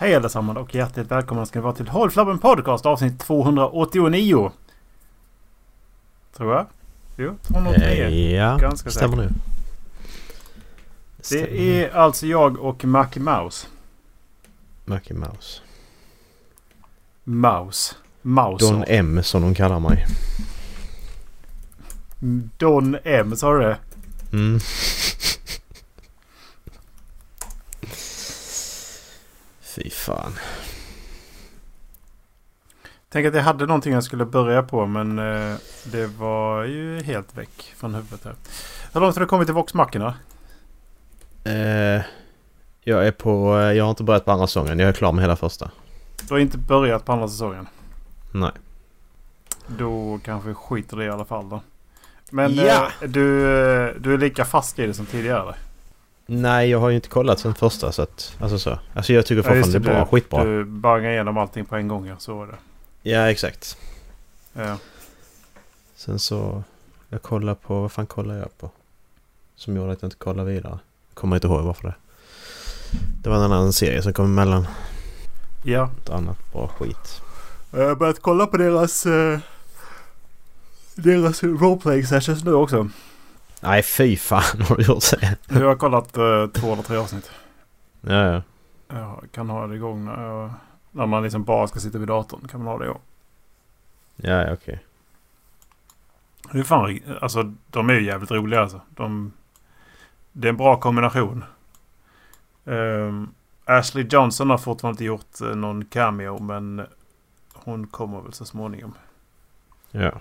Hej allesammans och hjärtligt välkomna ska ni vara till Håll Flabben Podcast avsnitt 289. Tror jag. Jo, 289. Eh, ja, Ganska stämmer säkert. nu. Stämmer Det är alltså jag och Mackie Mouse. Mackie Mouse. Mouse. Mouse. Don M som de kallar mig. Don M, sa du det? Mm. Fy fan. Tänk att jag hade någonting jag skulle börja på men eh, det var ju helt väck från huvudet här. Hur långt har du kommit till Voxmackorna? Eh, jag är på... eh, Jag har inte börjat på andra säsongen. Jag är klar med hela första. Du har inte börjat på andra säsongen. Nej. Då kanske vi skiter i det i alla fall då. Men Ja. eh, du, eh, du är lika fast i det som tidigare? Nej, jag har ju inte kollat sen första så att... Alltså så. Alltså jag tycker Ja, just fortfarande det är bra. du, Skitbra. Du bangar igenom allting på en gång ja, så var det. Ja, exakt. Ja. Sen så... Jag kollar på... Vad fan kollar jag på? Som gjorde att jag inte kollar vidare. Kommer inte ihåg varför det. Det var en annan serie som kom emellan. ja. Ett annat bra skit. Jag har börjat kolla på deras... Uh, deras roleplaying sessions nu också. Nej, fy fan har du gjort det? Jag har kollat uh, två eller tre avsnitt. Ja, ja. Jag kan ha det igång när, jag, när man liksom bara ska sitta vid datorn. Kan man ha det igång. Ja, ja, okej. Det är fan, alltså de är ju jävligt roliga alltså. De, det är en bra kombination. Ehm, Ashley Johnson har fortfarande inte gjort eh, någon cameo men hon kommer väl så småningom. Ja.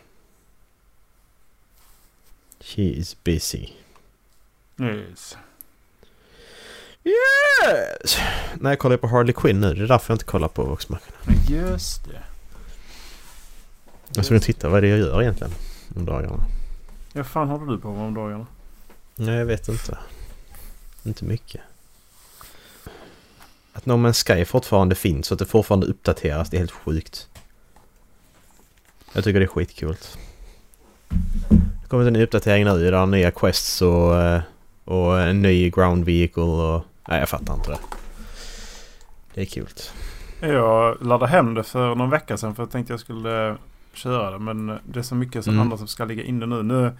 She is busy. Yes. Yes! Nej, jag kollar på Harley Quinn nu. Det är därför jag inte kollar på Voxmarken. Men just det. Jag ska titta vad är det jag gör egentligen om dagarna. Vad fan håller du på med om dagarna? Nej, jag vet inte. Inte mycket. Att No Man's Sky fortfarande finns och att det fortfarande uppdateras, det är helt sjukt. Jag tycker det är skitkul. Det kommer en ny uppdatering nu, där är nya quests och, eh, och en ny ground vehicle och... Nej, jag fattar inte det. Det är kul. Jag laddade hem det för någon vecka sedan för jag tänkte jag skulle köra det. Men det är så mycket som Mm. annat som ska ligga inne nu. nu.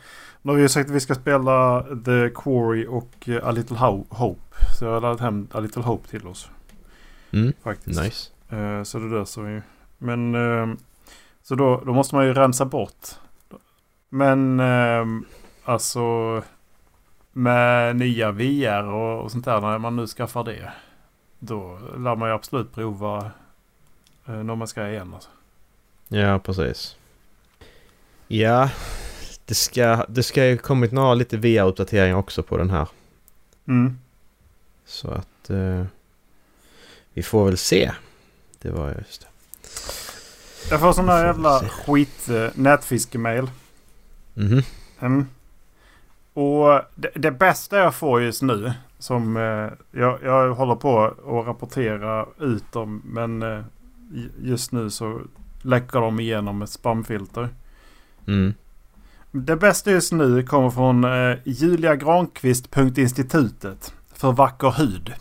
Nu har vi ju sagt att vi ska spela The Quarry och eh, A Little Ho- Hope. Så jag har laddat hem A Little Hope till oss Mm, faktiskt. nice. Eh, så det löser vi ju. Men så då, då måste man ju rensa bort. Men eh, alltså med nya VR och, och sånt där när man nu skaffar det. Då lär man ju absolut prova eh, när man ska igen alltså. Ja, precis. Ja, det ska, det ska ju kommit några lite VR-uppdateringar också på den här. Mm. Så att eh, vi får väl se. Det var just det. Jag får sån där jävla skit uh, nätfiskemail. Mhm. Mm. Och det, det bästa jag får just nu. Som eh, jag, jag håller på att rapportera ut dem. Men eh, just nu så läcker de igenom ett spamfilter. Mm. Det bästa just nu kommer från eh, juliagranqvist.institutet. För vacker hud.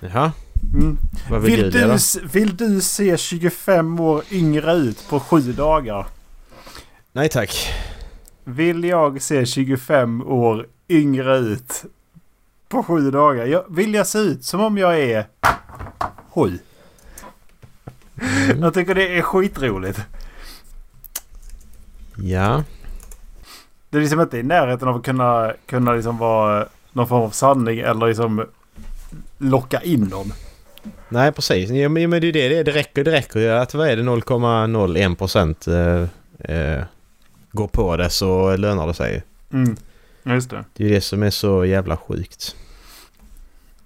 Jaha, Mm. vad vill, Vill, du vill du se 25 år yngre ut på sju dagar? Nej tack. Vill jag se 25 år yngre ut på sju dagar? Jag, vill jag se ut som om jag är sju? Mm. Jag tycker det är skitroligt. Ja, Det är liksom inte i närheten av att kunna, kunna liksom vara någon form av sanning eller liksom locka in någon. nej precis. Ja, men, det är det, det räcker. Det räcker ju att vad är det 0,01 procent eh, eh, går på det så lönar det sig. Mm. Just det. Det är ju det som är så jävla sjukt.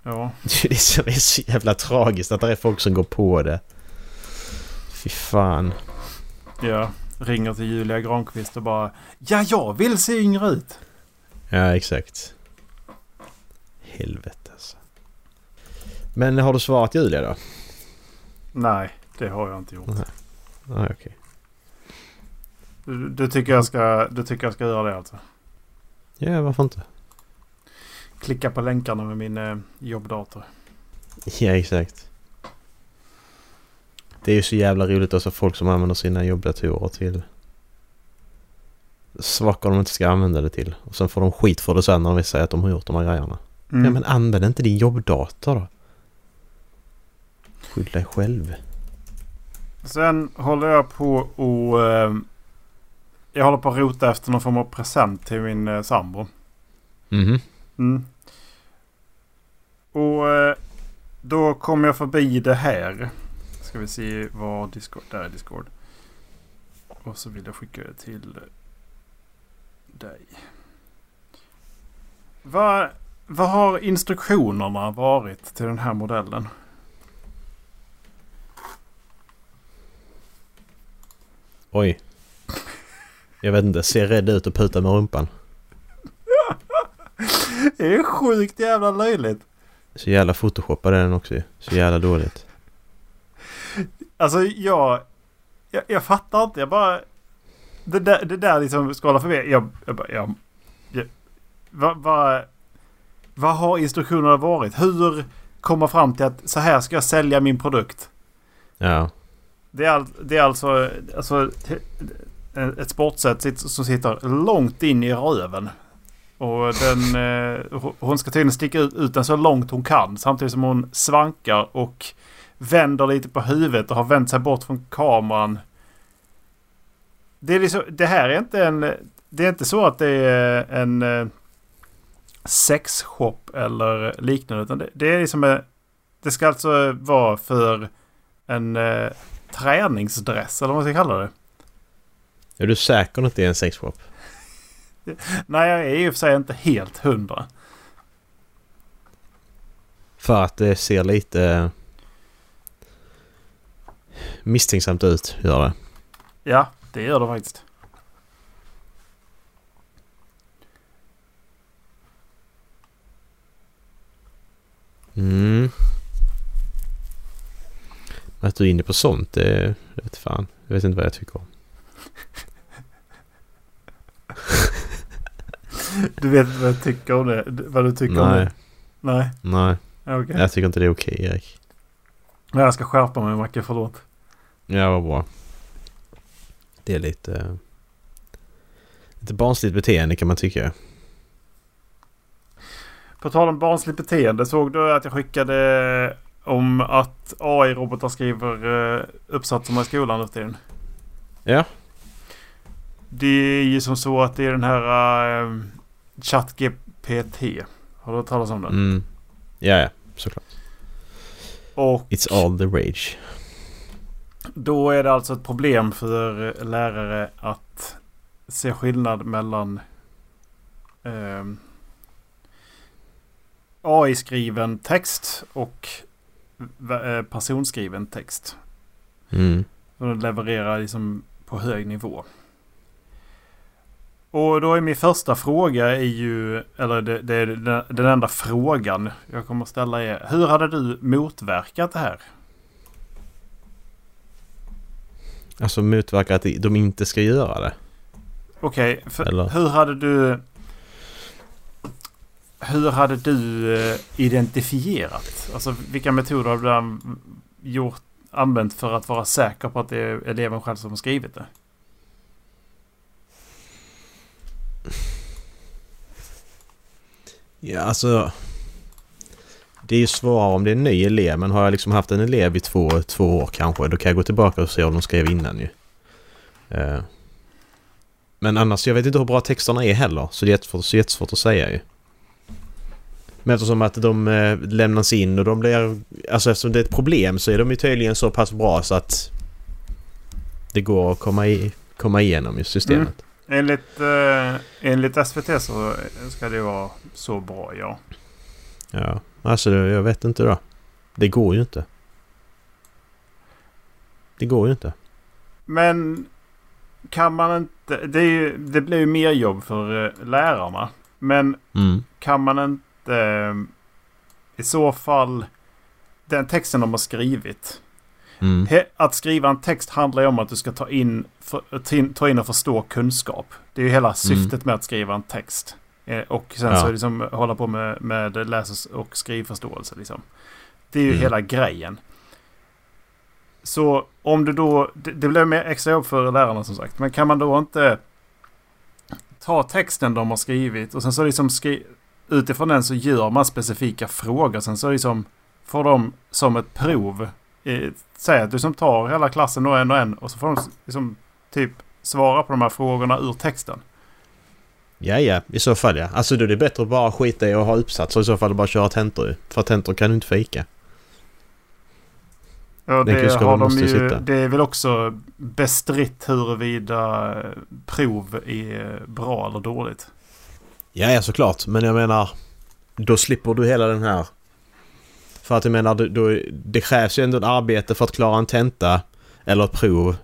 Ja. Det är det som är så jävla tragiskt att det är folk som går på det. Fy fan. ja. Ringer till Julia Granqvist och bara Ja, jag vill se yngre ut. Ja, exakt. Helvete alltså. Men har du svarat Julia då? Nej, det har jag inte gjort. Nej. Okej. Du, du, tycker jag ska, du tycker jag ska göra det alltså? Ja, varför inte? Klicka på länkarna med min eh, jobbdator. Ja, exakt. Det är ju så jävla roligt alltså folk som använder sina jobbdatorer till saker de inte ska använda det till. Och sen får de skit för det sen när vi säger att de har gjort de här grejerna. Mm. Ja men använd inte din jobbdator då. Skyll dig själv. Sen håller jag på och... Eh, jag håller på att rota efter någon form av present till min eh, sambo. Mhm. Mm. Och eh, då kom jag förbi det här. Ska vi se vad Discord... Där är Discord. Och så vill jag skicka det till dig. Vad, vad har instruktionerna varit till den här modellen? Oj. Jag vet inte, ser rädd ut och putar med rumpan. Det är sjukt jävla löjligt. Så jävla photoshoppad är den också. Så jävla dåligt. Alltså jag, jag, jag fattar inte. Jag bara... Det där, det där liksom skålar förbi. Jag, jag bara... Jag, jag, vad, vad, vad har instruktionerna varit? Hur komma fram till att så här ska jag sälja min produkt? Ja. Det är, all, det är alltså, alltså Eh, ett sportsätt som sitter långt in i röven. Och den, eh, hon- ska tydligen sticka ut, ut den så långt hon kan. Samtidigt som hon svankar och vänder lite på huvudet och har vänt sig bort från kameran. Det, är liksom, det här är inte en... Det är inte så att det är en eh, sexshop eller liknande. Utan det, det är liksom... Eh, det ska alltså vara för en eh, träningsdress eller vad man ska kalla det. Är du säker att det är en sexshop? Nej, jag är i och för sig inte helt hundra. För att det ser lite eh, misstänksamt ut, gör det. Ja, det gör det faktiskt. Mm. Att du är inne på sånt, det det vet fan. Jag vet inte vad jag tycker om. Du vet vad jag tycker om det? Vad du tycker om Nej, det? Nej, nej. okej. Jag tycker inte det är okej, Erik. Men Jag ska skärpa mig Macke, förlåt. Ja, vad bra. Det är lite... eh, Lite barnsligt beteende kan man tycka. På tal om barnsligt beteende. Såg du att jag skickade om att AI-robotar skriver uh, uppsatserna i skolan nu tiden? Ja. Det är ju som så att det är den här uh, ChatGPT. Har du hört talas om den? Mm. Ja, ja. Såklart. Och It's all the rage. Då är det alltså ett problem för lärare att se skillnad mellan eh, AI-skriven text och eh, personskriven text. Mm. Och den levererar liksom på hög nivå. Och då är min första fråga är ju, eller det, det är den, enda frågan jag kommer att ställa är. Hur hade du motverkat det här? Alltså motverka att de inte ska göra det. Okej, Eller? hur hade du... Hur hade du eh, identifierat? Alltså vilka metoder har du gjort, använt för att vara säker på att det är eleven själv som har skrivit det? Ja, alltså... Det är ju svårare om det är en ny elev, men har jag liksom haft en elev i två, två år kanske, då kan jag gå tillbaka och se om de skrev innan ju. Uh. Men annars, jag vet inte hur bra texterna är heller, så det är jättesvårt, så jättesvårt att säga ju. Men eftersom att de eh, lämnas in och de blir... Alltså eftersom det är ett problem så är de ju tydligen så pass bra så att det går att komma, i, komma igenom i systemet. Mm. Enligt, eh, enligt SVT så ska det vara så bra, ja. Ja, alltså jag vet inte då. Det går ju inte. Det går ju inte. Men kan man inte... Det, ju, det blir ju mer jobb för eh, lärarna. Men Mm. kan man inte eh, i så fall den texten de har skrivit. Mm. Att skriva en text handlar ju om att du ska ta in, för, ta- in och förstå kunskap. Det är ju hela syftet med att skriva en text. Eh, och sen Ja. så liksom hålla på med, med läs och skrivförståelse. Liksom. Det är ju Mm. hela grejen. Så om du då... Det, det blir mer extra jobb för lärarna som sagt. Men kan man då inte ta texten de har skrivit och sen så liksom skri, utifrån den så gör man specifika frågor. Sen så liksom får de som ett prov. Eh, säg att du som tar hela klassen då en och en och så får de liksom typ svara på de här frågorna ur texten. Ja, ja, i så fall ja. Alltså då är det bättre att bara skita i att ha uppsatser i så fall och bara köra tentor. För tentor kan du inte fika. Ja, det, har de ju, sitta. det är väl också bestritt huruvida eh, prov är bra eller dåligt. Ja, ja såklart. Men jag menar, då slipper du hela den här... För att jag menar, då, det krävs ju ändå ett arbete för att klara en tenta eller ett prov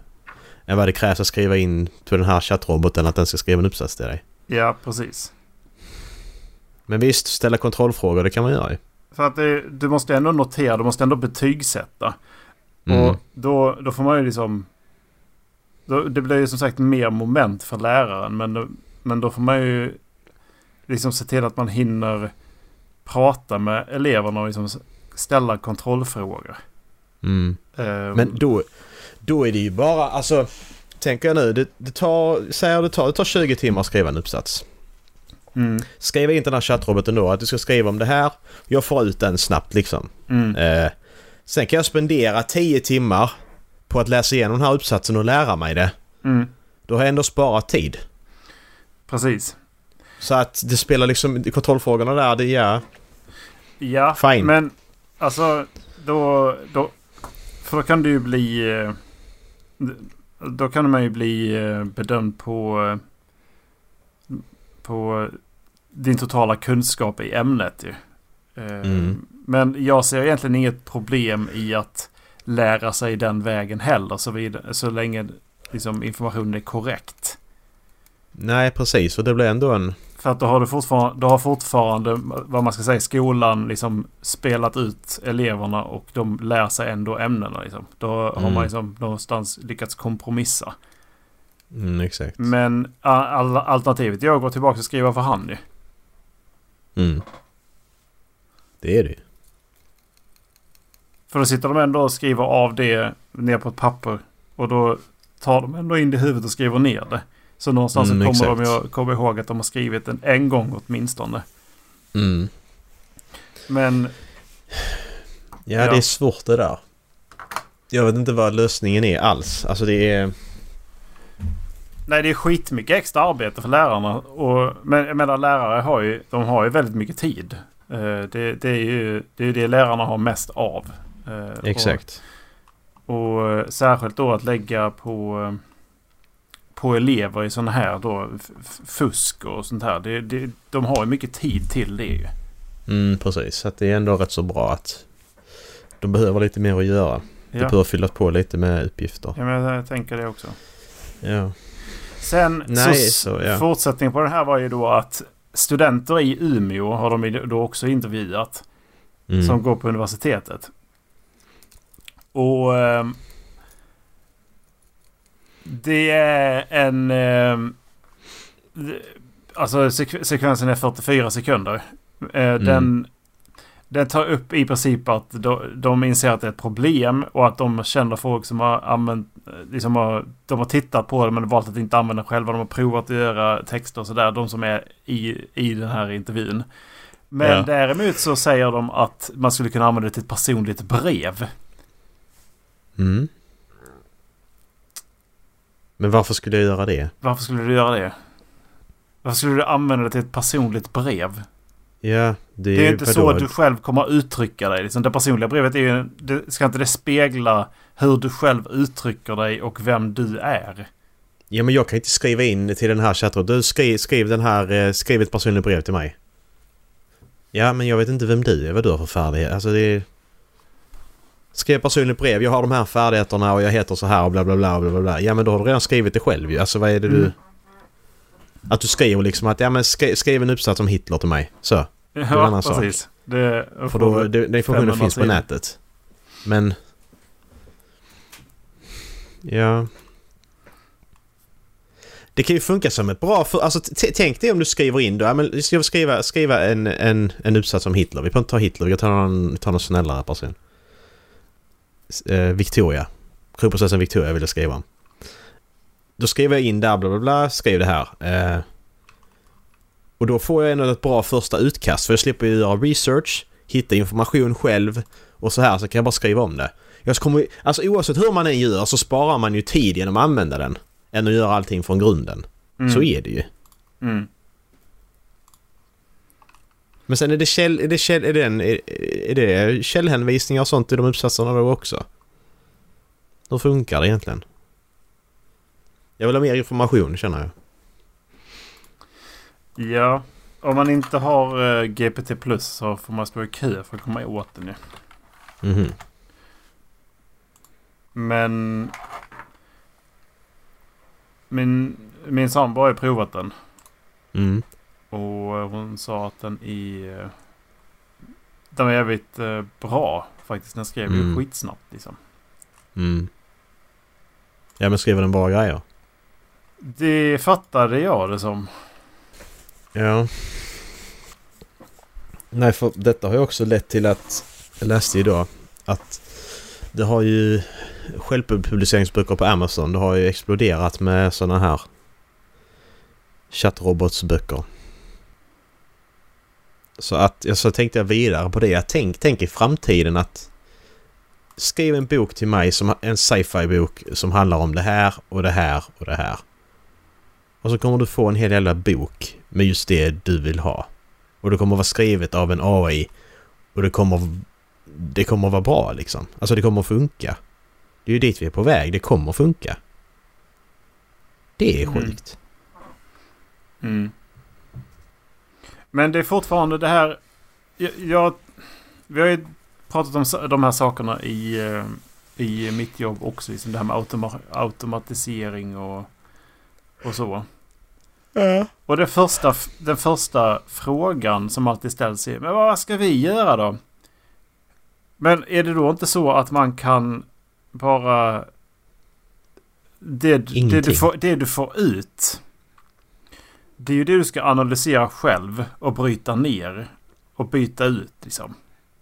än vad det krävs att skriva in till den här chattroboten att den ska skriva en uppsats till dig. Ja, precis. Men visst, ställa kontrollfrågor, det kan man göra ju. För att det, du måste ändå notera, du måste ändå betygsätta. Mm. Och då, då får man ju liksom... Då, det blir ju som sagt mer moment för läraren. Men, då- men då får man ju liksom se till att man hinner prata med eleverna och liksom ställa kontrollfrågor. Mm. Ehm, Men då, då är det ju bara, alltså... Tänker jag nu, det, det tar, säger det tar, det tar 20 timmar att skriva en uppsats. mm, Skriva in till den här chattroboten då att du ska skriva om det här. Jag får ut den snabbt liksom. mm, Eh, sen kan jag spendera 10 timmar på att läsa igenom den här uppsatsen och lära mig det. mm, Då har jag ändå sparat tid. precis. Så att det spelar liksom, kontrollfrågorna där, det är... Ja, Fine. men alltså då, då... För då kan du ju bli... eh, Då kan man ju bli eh, bedömd på... eh, På din totala kunskap i ämnet ju. Mm. Men jag ser egentligen inget problem i att lära sig den vägen heller så, vidare, så länge liksom, informationen är korrekt. Nej, precis. Och det blir ändå en... För att då har du fortfarande, då har fortfarande vad man ska säga, skolan liksom spelat ut eleverna och de lär sig ändå ämnena. Liksom. Då har Mm. man liksom någonstans lyckats kompromissa. Mm, exakt. Men all, alternativet är att gå tillbaka och skriva för hand ju. Mm. Det är det. För då sitter de ändå och skriver av det ner på ett papper. Och då tar de ändå in det i huvudet och skriver ner det. Så någonstans Mm, så kommer de exakt. ju komma ihåg att de har skrivit den en gång åtminstone. Mm. Men Ja, Ja. det är svårt det där. Jag vet inte vad lösningen är alls. Alltså det är... Nej, det är skitmycket extra arbete för lärarna. Och, men jag menar, lärare har ju, de har ju väldigt mycket tid. Eh, det, det är ju det, är det lärarna har mest av. Eh, Exakt. Och, och eh, särskilt då att lägga på, på elever i sådana här då fusk och sånt här. Det, det, de har ju mycket tid till det ju. Mm, precis. Så det är ändå rätt så bra att de behöver lite mer att göra. Det Ja, behöver fyllas på lite med uppgifter. ja men jag tänker det också. Ja. Sen Nej, så, så, ja. fortsättningen på det här var ju då att studenter i Umeå har de då också intervjuat. Mm. som går på universitetet. Och ehm, det är en... det- alltså sek- sekvensen är 44 sekunder. Eh, Den, den tar upp i princip att de, de inser att det är ett problem och att de känner folk som har använt... eh, Liksom har, de har tittat på det men valt att inte använda själva. De har provat att göra texter och sådär. De som är i, i den här intervjun. Men Ja. däremot så säger de att man skulle kunna använda det till ett personligt brev. Mm. Men varför skulle jag göra det? Varför skulle du göra det? Varför skulle du använda det till ett personligt brev? Ja, det är, Det är inte så att du själv kommer att uttrycka dig. Liksom det personliga brevet är ju... Det, ska inte det spegla hur du själv uttrycker dig och vem du är? Ja, men jag kan inte skriva in till den här chatten. Du skriv, skriv den här, eh, skriv ett personligt brev till mig. Ja, men jag vet inte vem du är, vad du har för färdighet. Alltså det är... Skriv personligt brev, jag har de här färdigheterna och jag heter så här och bla bla bla bla bla bla. Ja men då har du redan skrivit det själv ju. Alltså vad är det du... Mm. Att du skriver liksom att ja men skri, skriv en uppsats om Hitler till mig. Så. Ja, en annan sak. precis. Det, För då, det, den informationen 500 finns på nätet. Men... Ja... Det kan ju funka som ett bra... För, alltså, tänk dig om du skriver in då. Ja, men ska jag skriva, skriva en, en, en uppsats om Hitler. Vi får inte ta Hitler, vi tar någon, vi tar någon snällare person. Eh, Victoria. kronprinsessan Victoria ville skriva om. Då skriver jag in där bla bla bla, skriv det här. Eh, och då får jag ändå ett bra första utkast för jag slipper ju göra research, hitta information själv och så här så kan jag bara skriva om det. Jag kommer, alltså oavsett hur man än gör så sparar man ju tid genom att använda den. Än att göra allting från grunden. Mm. Så är det ju. Mm. Men sen är det, käll, är det, käll, är det, en, är, är det källhänvisningar och sånt i de uppsatserna då också? Hur funkar det egentligen? Jag vill ha mer information känner jag. Ja, om man inte har uh, GPT plus så får man stå i kö för att komma åt den ju. Mhm. Men min, min sambo har ju provat den. Mm. Och hon sa att den är... Den var jävligt eh, bra faktiskt. Den skrev ju Mm. skitsnabbt liksom. Mm. Ja men skriver den bra grejer? Det fattade jag det som. Ja. Nej för detta har ju också lett till att jag läste idag att det har ju självpubliceringsböcker på Amazon. Det har ju exploderat med sådana här chattrobotsböcker. Så att jag så tänkte jag vidare på det. Jag tänk, tänk i framtiden att skriv en bok till mig som en sci-fi bok som handlar om det här och det här och det här. Och så kommer du få en hel jävla bok med just det du vill ha. Och det kommer vara skrivet av en AI. Och det kommer... Det kommer vara bra liksom. Alltså det kommer funka. Det är ju dit vi är på väg. Det kommer funka. Det är Mm. sjukt. Mm. Men det är fortfarande det här... Jag, jag, vi har ju pratat om de här sakerna i, eh, i mitt jobb också. Liksom det här med automa automatisering och, och så. Och det första, den första frågan som alltid ställs är Men vad ska vi göra då? Men är det då inte så att man kan bara... Det, det, du får, det du får ut. Det är ju det du ska analysera själv och bryta ner. Och byta ut liksom.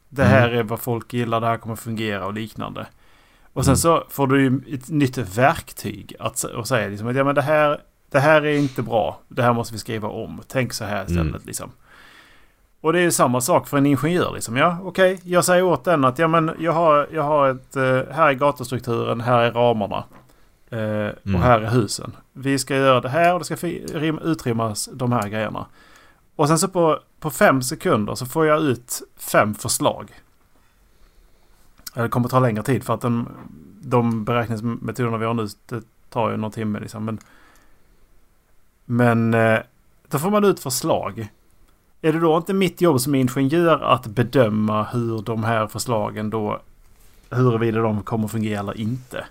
Det här är vad folk gillar, det här kommer fungera och liknande. Och sen Mm. så får du ju ett nytt verktyg att, och säga liksom att ja, men det, här, det här är inte bra. Det här måste vi skriva om. Tänk så här istället Mm. liksom. Och det är ju samma sak för en ingenjör liksom. Ja, okej. Jag säger åt den att ja, men jag har, jag har ett... eh, här är gatustrukturen, här är ramarna. Eh, Mm. Och här är husen. Vi ska göra det här och det ska utrymmas de här grejerna. Och sen så på, på fem sekunder så får jag ut fem förslag. Eh, Det kommer ta längre tid för att den, de beräkningsmetoderna vi har nu det tar ju någon timme liksom. Men, men eh, då får man ut förslag. Är det då inte mitt jobb som ingenjör att bedöma hur de här förslagen då huruvida de kommer fungera eller inte?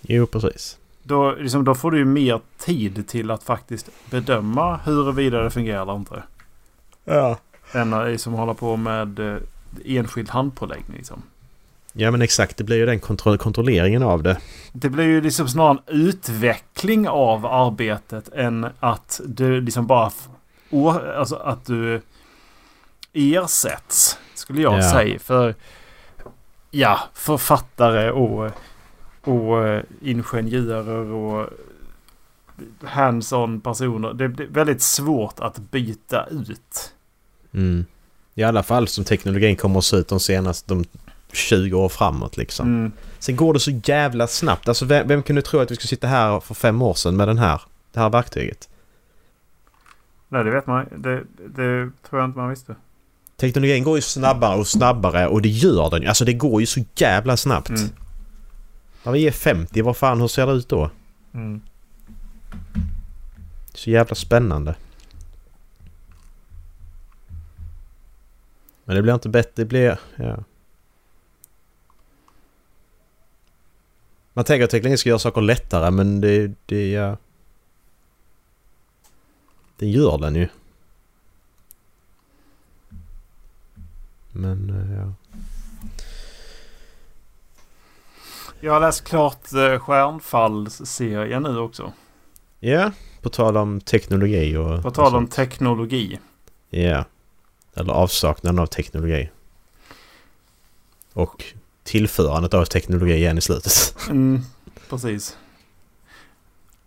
Jo, precis. Då, liksom, då får du ju mer tid till att faktiskt bedöma huruvida det fungerar eller inte. Ja. Än att som håller på med eh, enskild handpåläggning. Liksom. Ja men exakt, det blir ju den kontroll kontrolleringen av det. Det blir ju liksom snarare en utveckling av arbetet än att du liksom bara... Alltså att du ersätts, skulle jag Ja. säga. För ja, författare och, och eh, ingenjörer och hands-on personer. Det blir väldigt svårt att byta ut. Mm. I alla fall som teknologin kommer att se ut de senaste de 20 år framåt liksom. Mm. Sen går det så jävla snabbt. Alltså vem, vem kunde tro att vi skulle sitta här för fem år sedan med den här, det här verktyget? Nej, det vet man. Det, det tror jag inte man visste. Teknologin går ju snabbare och snabbare och det gör den. Alltså det går ju så jävla snabbt. Mm. När vi är 50, vad fan hur ser det ut då? Mm. Så jävla spännande. Men det blir inte bättre, det blir... Ja. Man tänker att tekniken ska göra saker lättare men det... det ja. Det gör den ju. Men eh, ja. Jag har läst klart eh, Stjärnfall-serien nu också. Ja, på tal om teknologi och... På tal om teknologi. Ja. Eller avsaknaden av teknologi. Och tillförandet av teknologi igen i slutet. Mm, precis.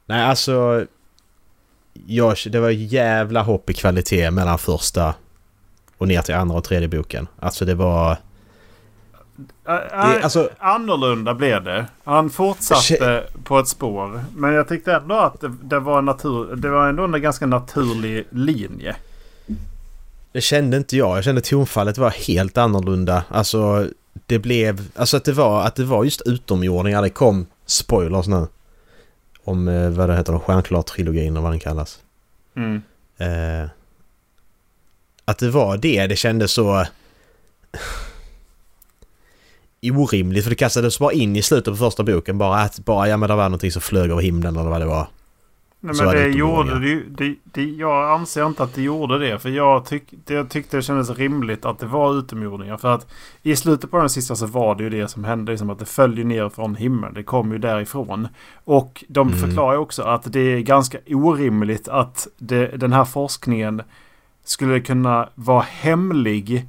Nej, alltså... Jag, det var jävla hopp i kvalitet mellan första och ner till andra och tredje boken. Alltså det var... Det, alltså, Annorlunda blev det. Han fortsatte på ett spår. Men jag tyckte ändå att det, det, var, en natur, det var ändå en ganska naturlig linje. det kände inte jag. Jag kände tonfallet var helt annorlunda. Alltså det blev... Alltså att det var, att det var just utomjordingar. Det kom spoilers nu. Om eh, vad det heter, Stjärnklart-trilogin och vad den kallas. Mm. Eh, att det var det, det kändes så... orimligt för det kastades bara in i slutet på första boken bara att bara ja men det var någonting som flög över himlen eller vad det var. Nej, men det det gjorde det, ju- det, det Jag anser inte att det gjorde det. För jag, tyck, det, jag tyckte det kändes rimligt att det var utomjordingar. För att i slutet på den sista så var det ju det som hände. Liksom att det följde ner från himlen. Det kom ju därifrån. Och de Mm. förklarar ju också att det är ganska orimligt att den här forskningen skulle kunna vara hemlig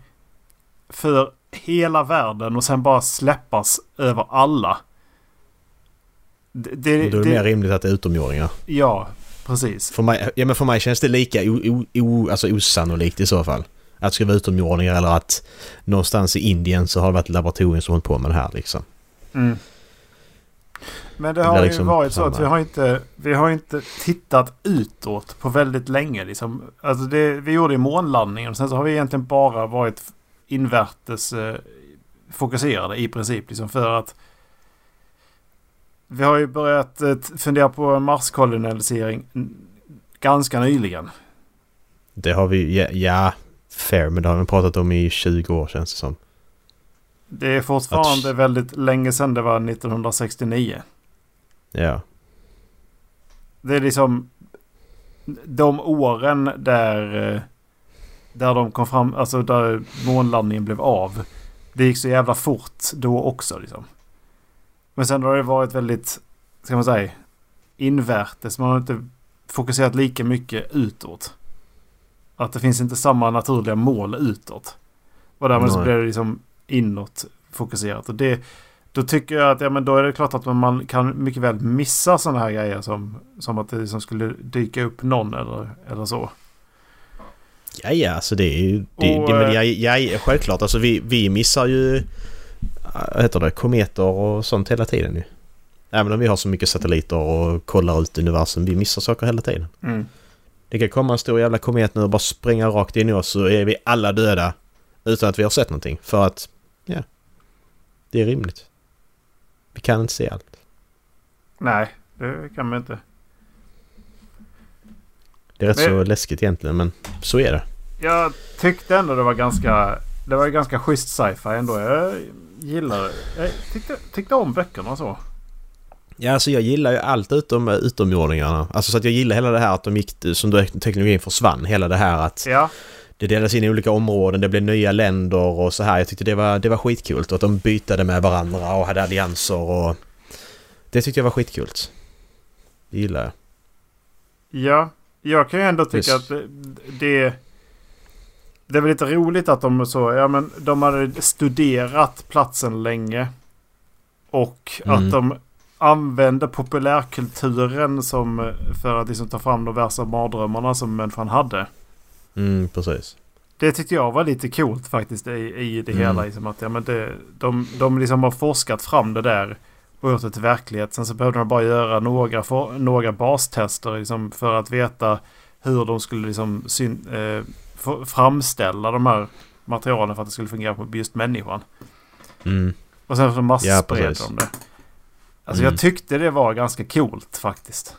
för hela världen och sen bara släppas över alla. Det, det, Då är det, mer rimligt att det är utomjordingar. Ja, precis. För mig, ja, men för mig känns det lika o, o, o, alltså osannolikt i så fall. Att det ska vara utomjordingar eller att någonstans i Indien så har det varit ett laboratorium som hållit på med det här liksom. Mm. Men det Det har ju liksom varit så att vi har, inte, vi har inte tittat utåt på väldigt länge. Liksom. Alltså det, vi gjorde i månlandningen och sen så har vi egentligen bara varit invärtes eh, fokuserade i princip. Liksom för att vi har ju börjat eh, fundera på Marskolonisering ganska nyligen. Det har vi, ja, ja fair, men det har vi pratat om i 20 år känns det som. Det är fortfarande väldigt länge sedan det var 1969. Ja. Det är liksom de åren där, eh, där de kom fram, alltså där månlandningen blev av. Det gick så jävla fort då också liksom. Men sen har det varit väldigt, ska man säga, invärtes. Man har inte fokuserat lika mycket utåt. Att det finns inte samma naturliga mål utåt. Och därmed så blir det liksom inåt fokuserat. Och det, då tycker jag att ja, men då är det klart att man kan mycket väl missa sådana här grejer som, som att det liksom skulle dyka upp någon eller, eller så. Ja, ja, alltså det är ju... Det, Och, det, men eh, ja, ja, självklart, alltså vi, vi missar ju... Vad heter det? Kometer och sånt hela tiden ju. Även om vi har så mycket satelliter och kollar ut universum, vi missar saker hela tiden. Mm. Det kan komma en stor jävla komet nu och bara spränga rakt in i oss så är vi alla döda. Utan att vi har sett någonting. För att, ja. Det är rimligt. Vi kan inte se allt. Nej, det kan man inte. Det är rätt Men- så läskigt egentligen men så är det. Jag tyckte ändå det var ganska, det var ganska schysst sci-fi ändå. Jag gillar. Jag tyckte, tyckte om böckerna så. Ja, alltså jag gillar ju allt utom utomjordingarna. Alltså så att jag gillar hela det här att de gick, som då teknologin försvann. Hela det här att Ja, det delades in i olika områden, det blev nya länder och så här. Jag tyckte det var, det var skitkul. Och att de bytade med varandra och hade allianser och... Det tyckte jag var skitkul. Det gillar jag. ja. Jag kan ju ändå tycka Visst. att det, det... Det är väl lite roligt att de så, ja men de hade studerat platsen länge. Och Mm. att de använde populärkulturen som för att liksom ta fram de värsta mardrömmarna som människan hade. Mm, precis. Det tyckte jag var lite coolt faktiskt i, i det Mm. hela. Liksom att, ja, men det, de, de liksom har forskat fram det där och gjort det till verklighet. Sen så behövde de bara göra några, for, några bastester liksom, för att veta hur de skulle liksom, syn, eh, framställa de här materialen för att det skulle fungera på just människan. Mm. Och sen så Ja, masspred precis. de det. Alltså Mm. jag tyckte det var ganska coolt faktiskt.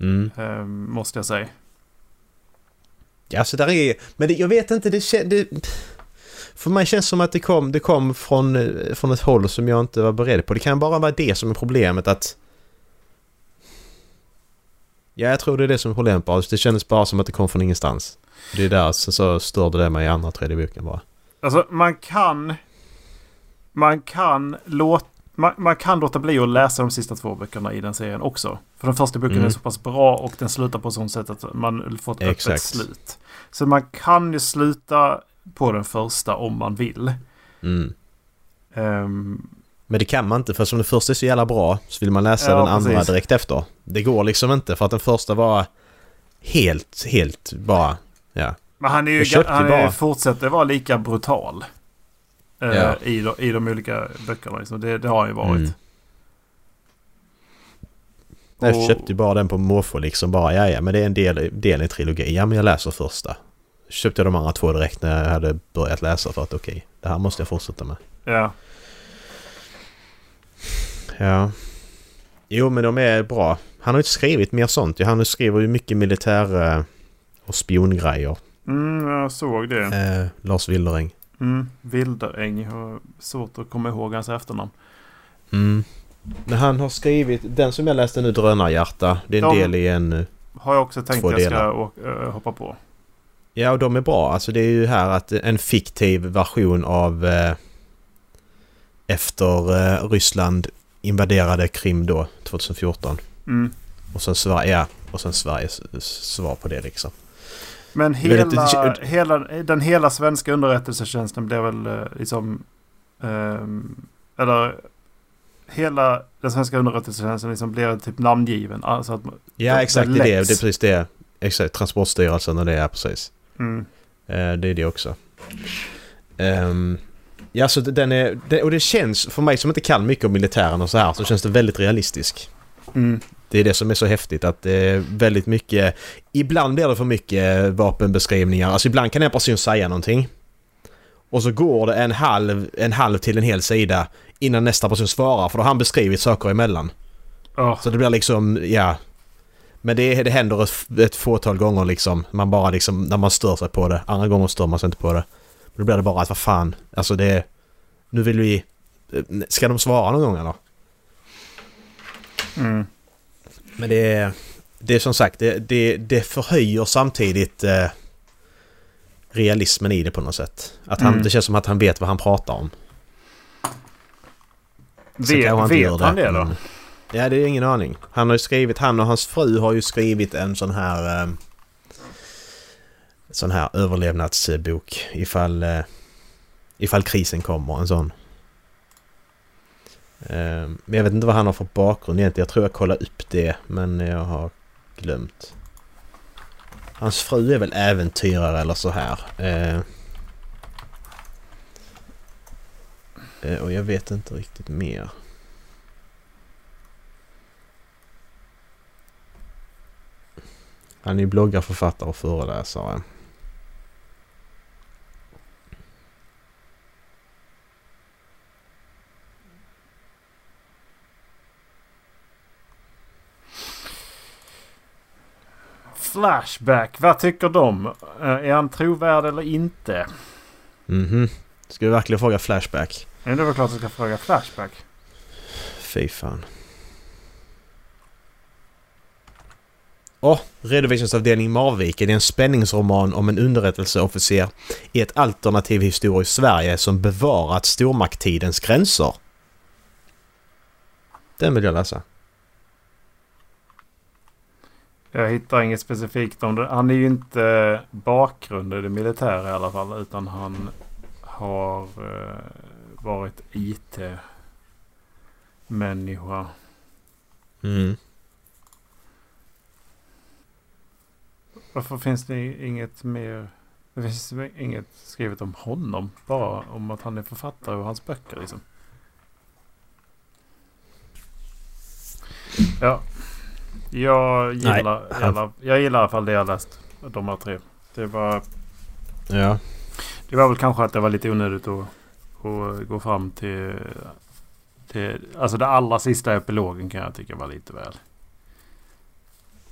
Mm. Eh, måste jag säga. Ja, så där är... Men det, jag vet inte, det, det För mig känns det som att det kom, det kom från, eh, från ett håll som jag inte var beredd på. Det kan bara vara det som är problemet att... Ja, jag tror det är det som är problemet bara. Det kändes bara som att det kom från ingenstans. Det är där så, så störde det mig i andra tredje boken bara. Alltså man kan... Man kan låta... Man, man kan låta bli att läsa de sista två böckerna i den serien också. För den första boken Mm. är så pass bra och den slutar på sånt sätt att man får ett öppet Exakt. slut. Så man kan ju sluta på den första om man vill. Mm. Ehm, Men det kan man inte för som den första är så jävla bra så vill man läsa Ja, den andra precis. direkt efter. Det går liksom inte för att den första var helt, helt bara... Ja. Men han är ju, Jag han är, bara- fortsätter vara lika brutal. eh, Ja. i, de, I de olika böckerna. Liksom. Det, det har han ju varit. Mm. Jag Och- köpte ju bara den på måfå liksom bara, ja ja men det är en del, del i trilogin. Ja men jag läser första. Köpte jag de andra två direkt när jag hade börjat läsa för att okej, det här måste jag fortsätta med. Ja. Ja. Jo men de är bra. Han har ju inte skrivit mer sånt. Han skriver ju mycket militär eh, och spiongrejer. Mm, jag såg det. Eh, Lars Wildereng. Mm, har svårt att komma ihåg hans efternamn. Mm. Men han har skrivit, den som jag läste nu, Drönarhjärta. Det är en De- del i en... eh, Har jag också tänkt att jag ska åka, äh, hoppa på. Ja och de är bra. Alltså det är ju här att en fiktiv version av... Eh, efter eh, Ryssland invaderade Krim då, 2014. Mm. Och sen Sverige, ja. Och sen Sveriges s- svar på det liksom. Men hela, inte, hela, den hela svenska underrättelsetjänsten blev väl eh, liksom... ehm, eller hela den svenska underrättelsetjänsten liksom blev typ namngiven. Alltså att, Ja exakt, det det är precis det. Exakt, Transportstyrelsen och det är precis. Mm, Eh, det är det också. Ehm, ja, så den är... Och det känns, för mig som inte kan mycket om militären och så här, så känns det väldigt realistisk. mm, Det är det som är så häftigt att det är väldigt mycket... Ibland blir det för mycket vapenbeskrivningar. Alltså ibland kan en person säga någonting. Och så går det en halv, en halv till en hel sida innan nästa person svarar för då har han beskrivit saker emellan. ja, Så det blir liksom, ja... Men det, det händer ett, ett fåtal gånger liksom. Man bara liksom, när man stör sig på det. Andra gånger stör man sig inte på det. Men då blir det bara att vad fan, alltså det... Nu vill vi... Ska de svara någon gång eller? mm, Men det är... Det är som sagt, det, det, det förhöjer samtidigt eh, realismen i det på något sätt. Att han, Mm. Det känns som att han vet vad han pratar om. Vet, han vet gör han det då? men- Ja, det är ingen aning. Han har ju skrivit, han och hans fru har ju skrivit en sån här... Eh, sån här överlevnadsbok ifall... Eh, ifall krisen kommer, en sån. Eh, men jag vet inte vad han har för bakgrund egentligen. Jag tror jag kollade upp det, men jag har glömt. Hans fru är väl äventyrare eller så här. Eh, eh, och jag vet inte riktigt mer. Han är bloggare, författare och föreläsare. Flashback, vad tycker de? Eh, Är han trovärdig eller inte? Mhm. Ska vi verkligen fråga Flashback? Ja, Det är väl klart att jag ska fråga Flashback. Fy fan. Åh, redovisningsavdelning Marviken är en spänningsroman om en underrättelseofficer i ett alternativ historiskt Sverige som bevarat stormakttidens gränser. Den vill jag läsa. Jag hittar inget specifikt om det. Han är ju inte bakgrund i det militära i alla fall. Utan han har eh, varit IT-människa. Mm. Varför finns det inget mer? Det finns inget skrivet om honom. Bara om att han är författare och hans böcker liksom. Ja. Jag gillar, han- gillar, jag gillar i alla fall det jag läst. De här tre. Det var, Ja. det var väl kanske att det var lite onödigt att, att gå fram till, till... Alltså det allra sista epilogen kan jag tycka var lite väl.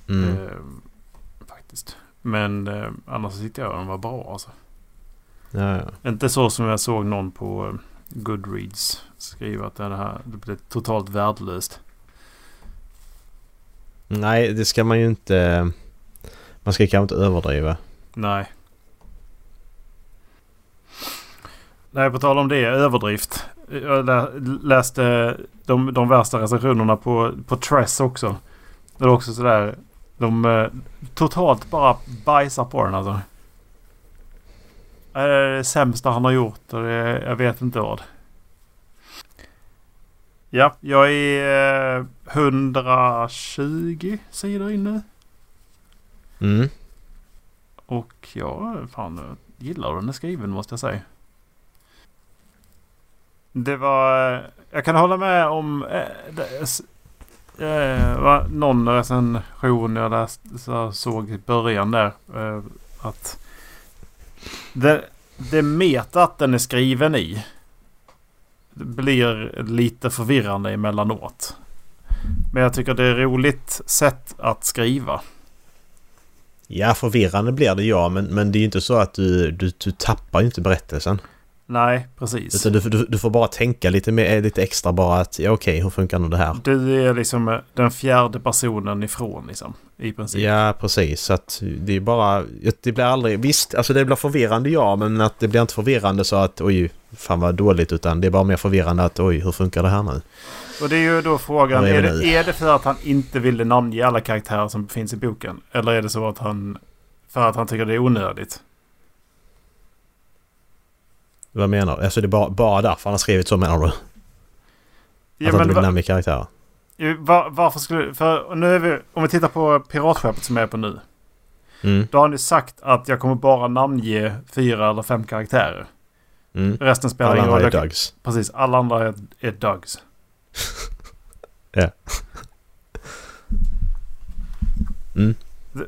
Mm. Eh, faktiskt. Men eh, annars tyckte jag den var bra alltså. ja, ja. Inte så som jag såg någon på eh, Goodreads skriva att det här det blev totalt värdelöst. Nej, det ska man ju inte... Man ska kanske inte överdriva. Nej. Nej, på tal om det, överdrift. Jag lä- läste de, de värsta recensionerna på, på Tress också. Det är också sådär. De eh, totalt bara bajsar på den alltså. Det är det sämsta han har gjort och det, jag vet inte vad. Ja, jag är eh, 120 sidor in nu. Mm. Och ja, fan jag gillar den är skriven måste jag säga. Det var... eh, Jag kan hålla med om... Eh, det, eh, va, någon recension jag läste, så såg i början där. Eh, att det, det metat den är skriven i blir lite förvirrande emellanåt. Men jag tycker det är roligt sätt att skriva. Ja, förvirrande blir det ja, men, men det är ju inte så att du, du, du tappar ju inte berättelsen. Nej, precis. Utan du, du, du får bara tänka lite, mer, lite extra bara att ja, okej, hur funkar nu det här? Du är liksom eh, den fjärde personen ifrån liksom. I princip. Ja, precis. Så att det är bara... Det blir aldrig... Visst, alltså det blir förvirrande ja, men att det blir inte förvirrande så att oj, fan vad dåligt. Utan det är bara mer förvirrande att oj, hur funkar det här nu? Och det är ju då frågan. Är Är det, är det för att han inte ville namnge alla karaktärer som finns i boken? Eller är det så att han... För att han tycker det är onödigt? Vad menar du? Alltså det är bara, bara därför han har skrivit så menar du? Att Ja, han inte vill karaktärer? varför skulle... För nu är vi... Om vi tittar på piratskeppet som jag är på nu. Mm, Då har ju sagt att jag kommer bara namnge fyra eller fem karaktärer. mm. Resten spelar Alla ingen andra roll. är Jag- Dougs. Precis, alla andra är, är Dougs. Ja. Mm.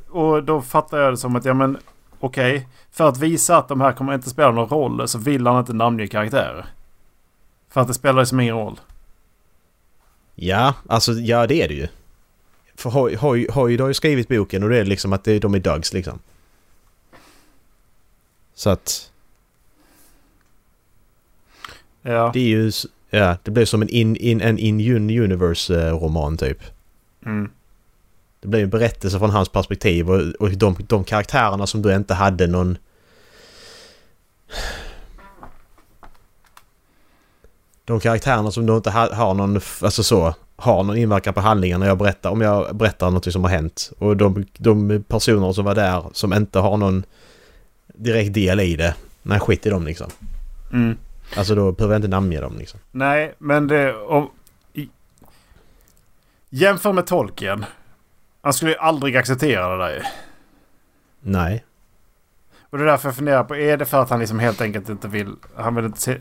Och då fattar jag det som att, ja men okej. För att visa att de här kommer inte spela någon roll så vill han inte namnge karaktärer. För att det spelar liksom ingen roll. Ja, alltså ja det är det ju. För Hoy, Hoy, Hoy har ju skrivit boken och det är liksom att det, de är Dougs liksom. Så att Ja. det är ju... Ja, det blir som en in, in, en in-universe-roman typ. Mm. Det blir en berättelse från hans perspektiv och, och de, de karaktärerna som du inte hade någon... De karaktärerna som du inte ha, har någon, alltså så, har någon inverkan på handlingen när jag berättar, om jag berättar något som har hänt. Och de, de personer som var där som inte har någon direkt del i det. Nej, skit i dem liksom. Mm. Alltså då behöver jag inte namnge dem liksom. Nej, men det... Om, jämför med Tolkien. Han skulle ju aldrig acceptera det där. Nej. Och det är därför jag funderar på, är det för att han liksom helt enkelt inte vill... Han vill inte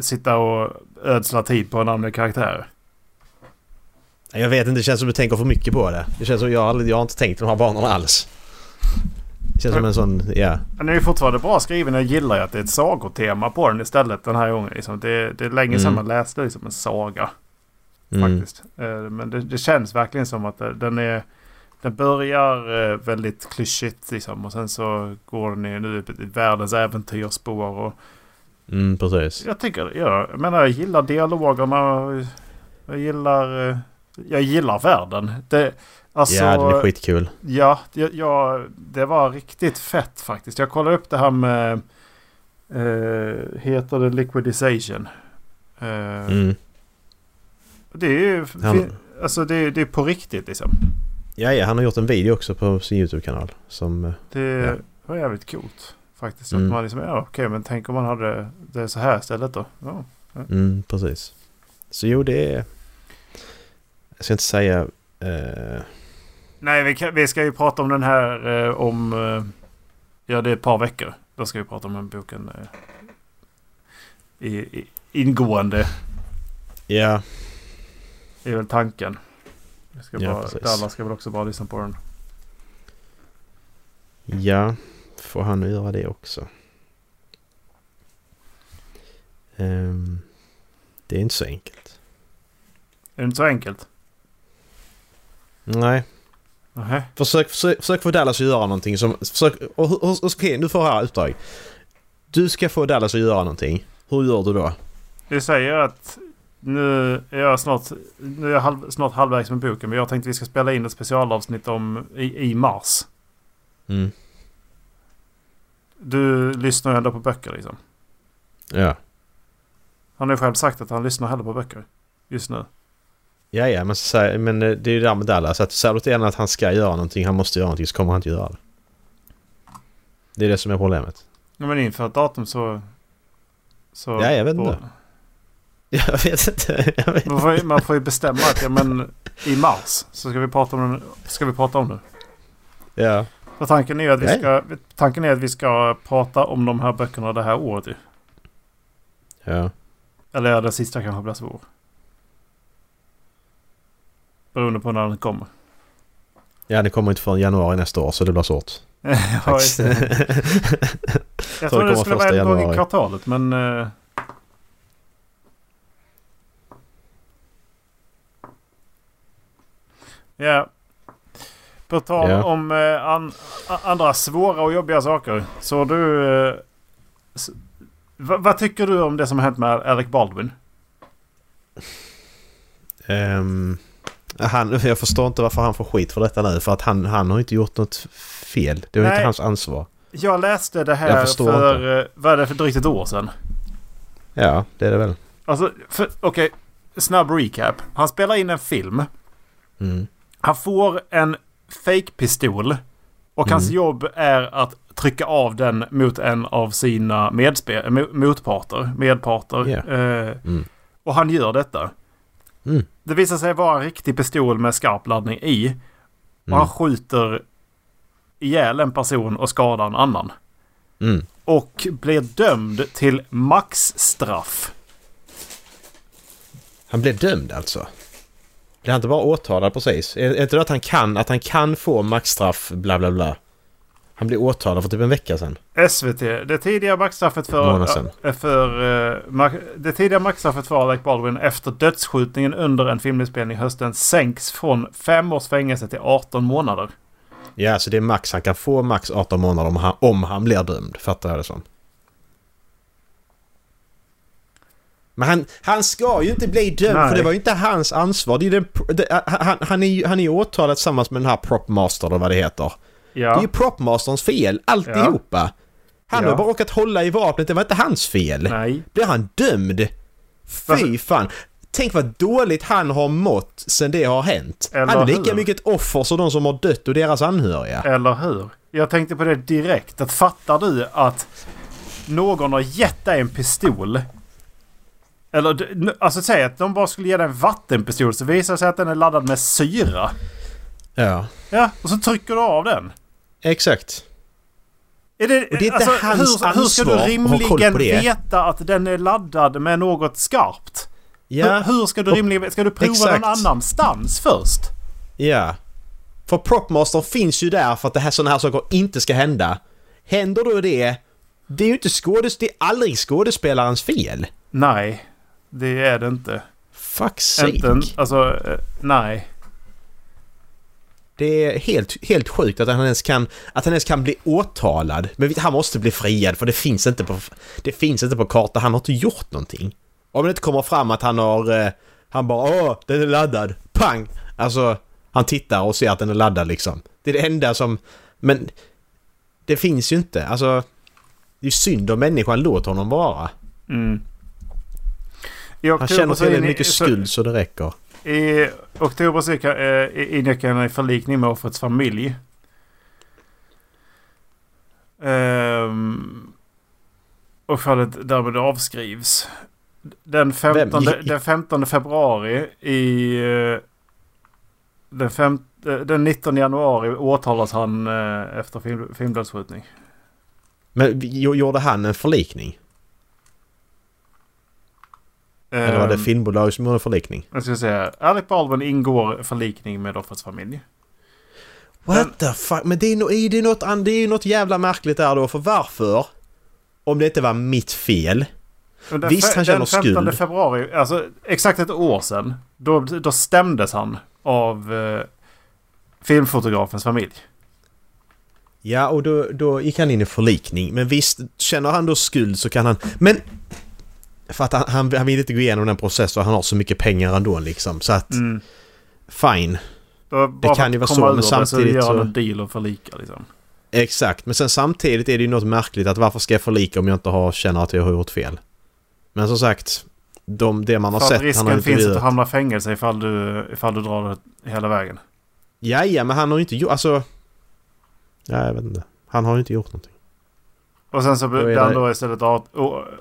sitta och ödsla tid på en annan karaktär. Jag vet inte, det känns som du tänker för mycket på det. Det känns som jag, aldrig- jag har inte tänkt de här banorna alls. Det känns som en sån, ja. Den är ju fortfarande bra skriven. Jag gillar ju att det är ett sagotema på den istället den här gången. Liksom. Det, det är länge sedan Mm. man läste liksom en saga. Mm. Faktiskt. Eh, Men det, det känns verkligen som att det- den är... Den börjar eh, väldigt klyschigt liksom. Och sen så går den i nu i världens äventyrsspår. Och Mm, precis. jag tycker... Ja, jag menar jag gillar dialogerna. Jag gillar... eh, Jag gillar världen. Det, alltså, ja, den är skitkul. Ja, det- ja, det var riktigt fett faktiskt. Jag kollade upp det här med... Eh, heter det liquidization? Eh, Mm. Det är ju... Han- Alltså det, är- det är på riktigt liksom. Ja, ja, han har gjort en video också på sin YouTube-kanal. Som... eh, Det Ja. var jävligt coolt. Faktiskt. Mm. Att man liksom, ja okej men tänk om man hade det så här istället då. Ja. Mm, precis. Så jo, det är... Jag ska inte säga... eh, Nej, vi, kan, vi ska ju prata om den här eh, om... Eh, ja, det är ett par veckor. Då ska vi prata om den boken. Eh, i, i, ingående. ja, är väl tanken. Jag ska Ja, bara. Dallas ska väl också bara lyssna på den. ja. Får han göra det också. Ehm, det är inte så enkelt. Är det inte så enkelt? Nej. Nähä. Försök, försök, försök få Dallas att göra någonting som... Försök, och, och, och, okej, nu får jag här uppdrag. Du ska få Dallas att göra någonting. Hur gör du då? Vi säger att nu är jag snart, nu är jag halv, snart halvvägs med boken. Men jag tänkte vi ska spela in ett specialavsnitt om i, i mars. Mm. Du lyssnar ju ändå på böcker liksom. Ja. Han har ju själv sagt att han lyssnar hellre på böcker. Just nu. Ja, ja, men, så, men eh, det är ju det där med Dallas. Att säger du till en att han ska göra någonting, han måste göra någonting, så kommer han inte göra det. Det är det som är problemet. Ja, men inför ett datum så... så Ja, jag vet på- inte. Jag vet inte. Jag vet. Man får, ju- man får ju bestämma att ja, men i mars så ska vi prata om, den, ska vi prata om det. Ja. För tanken är ju att vi Nej. ska, tanken är att vi ska prata om de här böckerna det här året ju. Ja. Eller ja, det sista kanske blir svår. Beroende på när den kommer. Ja, det kommer inte förrän januari nästa år så det blir svårt. ja. Jag tror det skulle vara första en gång i kvartalet men... eh, Ja. På tal Ja. om eh, an, andra svåra och jobbiga saker. Så du... eh, s- vad tycker du om det som har hänt med Alec Baldwin? Ehm, han, jag förstår inte varför han får skit för detta nu. För att han, han har inte gjort något fel. Det var Nej. inte hans ansvar. Jag läste det här för... eh, Vad är det för drygt ett år sedan? Ja, det är det väl. Alltså, okej. snabb recap. Han spelar in en film. Mm. Han får en fake-pistol. Och hans Mm. jobb är att trycka av den mot en av sina medspe- mo- motparter. Medparter. Ja. Eh, Mm. och han gör detta. Mm. Det visar sig vara en riktig pistol med skarp laddning i. Och Mm. han skjuter ihjäl en person och skadar en annan. Mm. Och blir dömd till maxstraff. Han blev dömd alltså? Blev han inte bara åtalad precis? Är, är inte det att han kan, att han kan få maxstraff bla bla bla? Han blev åtalad för typ en vecka sedan. SVT. Det tidiga maxstraffet för, äh, för ma- det tidiga maxstraffet för Alec Baldwin efter dödsskjutningen under en filminspelning hösten sänks från fem års fängelse till 18 månader. Ja, så det är max. Han kan få max 18 månader om han, om han blir dömd. Fattar jag det som. Men han, han ska ju inte bli dömd Nej. för det var ju inte hans ansvar. Det är den, det, han, han är ju han är ju åtalad tillsammans med den här propmaster eller vad det heter. Det är Ja, ju propmasterns fel alltihopa. Han Ja. har bara råkat hålla i vapnet, det var inte hans fel. nej. Blir han dömd? Fy fan. Tänk vad dåligt han har mått sen det har hänt. Eller han är lika hur? mycket ett offer som de som har dött och deras anhöriga. Eller hur? Jag tänkte på det direkt. Att fattar du att någon har gett dig en pistol. Eller alltså säg att de bara skulle ge dig en vattenpistol så visar det sig att den är laddad med syra. Ja, Ja, och så trycker du av den. exakt. Är det, Och det är inte hans hur, hur ska du ansvar rimligen veta att den är laddad med något skarpt? Ja, Hur, hur ska du rimligen Ska du prova exakt. någon annanstans först? ja. För propmaster finns ju där för att det här, sådana här saker inte ska hända. Händer då det, det är ju inte skådes, det är aldrig skådespelarens fel. Nej, det är det inte. Fuck sake. Inte, en- alltså, eh, nej. Det är helt, helt sjukt att han, ens kan, att han ens kan bli åtalad. Men han måste bli friad för det finns inte på, det finns inte på karta. Han har inte gjort någonting. Om det inte kommer fram att han har... Eh, han bara åh, den är laddad. Pang! Alltså, han tittar och ser att den är laddad liksom. Det är det enda som... Men det finns ju inte. Alltså, det är synd om människan. Låt honom vara. Mm. Han känner så in- tillräckligt mycket så- skuld så det räcker. I oktober så eh, ingick han i förlikning med offrets familj. Ehm, och fallet därmed avskrivs. Den 15, Vem? den 15 februari i... eh, Den, fem, eh, den 19 januari åtalas han eh, efter film, filmdödsskjutning. Men gjorde han en förlikning? Eller var det Ehm, filmbolag som gjorde förlikning? Jag ska säga, Alec Baldwin ingår förlikning med offrets familj. What the fuck? Men det är, no, är det, något, an- det är ju något jävla märkligt där då. För varför? Om det inte var mitt fel. Men Den, Visst, han känner den 15 skuld. februari, alltså exakt ett år sedan, då, då stämdes han av eh, filmfotografens familj. Ja, och då, då gick han in i förlikning. Men visst, känner han då skuld så kan han... Men... För att han, han, han vill inte gå igenom den processen och han har så mycket pengar ändå liksom. Så att... Mm. Fine. Bara för kan ju vara så, men det samtidigt gör han så- en deal och förlika liksom. Exakt. Men sen samtidigt är det ju något märkligt att varför ska jag förlika om jag inte har, känner att jag har gjort fel? Men som sagt, de, det man har sett... Han har risken inte finns att du hamnar i fängelse ifall du, ifall du drar det hela vägen. Ja, ja, men han har ju inte gjort... Alltså... Ja, jag vet inte. Han har ju inte gjort någonting. Och sen så blir han det- då istället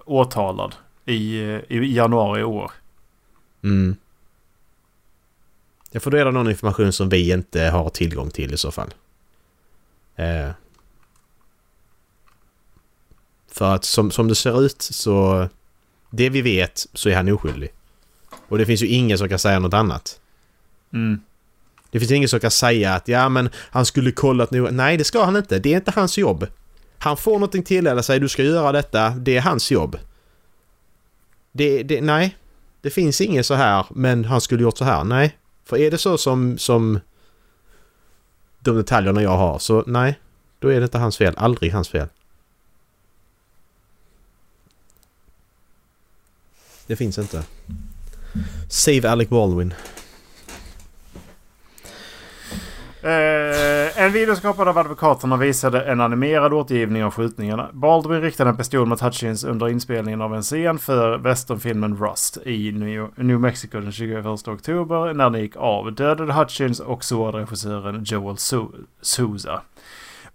åtalad i, i januari i år. Mm. Jag får reda någon information som vi inte har tillgång till i så fall. Eh. För att som, som det ser ut så... Det vi vet så är han oskyldig. Och det finns ju ingen som kan säga något annat. Mm. Det finns ingen som kan säga att ja men han skulle kollat nu. Nej det ska han inte. Det är inte hans jobb. Han får någonting tilldelat sig. Du ska göra detta. Det är hans jobb. Det, det, nej. Det finns inget så här men han skulle gjort så här. Nej. För är det så som, som de detaljerna jag har så nej. Då är det inte hans fel. Aldrig hans fel. Det finns inte. Save Alec Baldwin. Eh, en video skapad av advokaterna visade en animerad återgivning av skjutningarna. Baldwin riktade en pistol mot Hutchins under inspelningen av en scen för westernfilmen Rust i New, New Mexico den 21 oktober när den gick av. Dödade Hutchins och sårade regissören Joel Souza.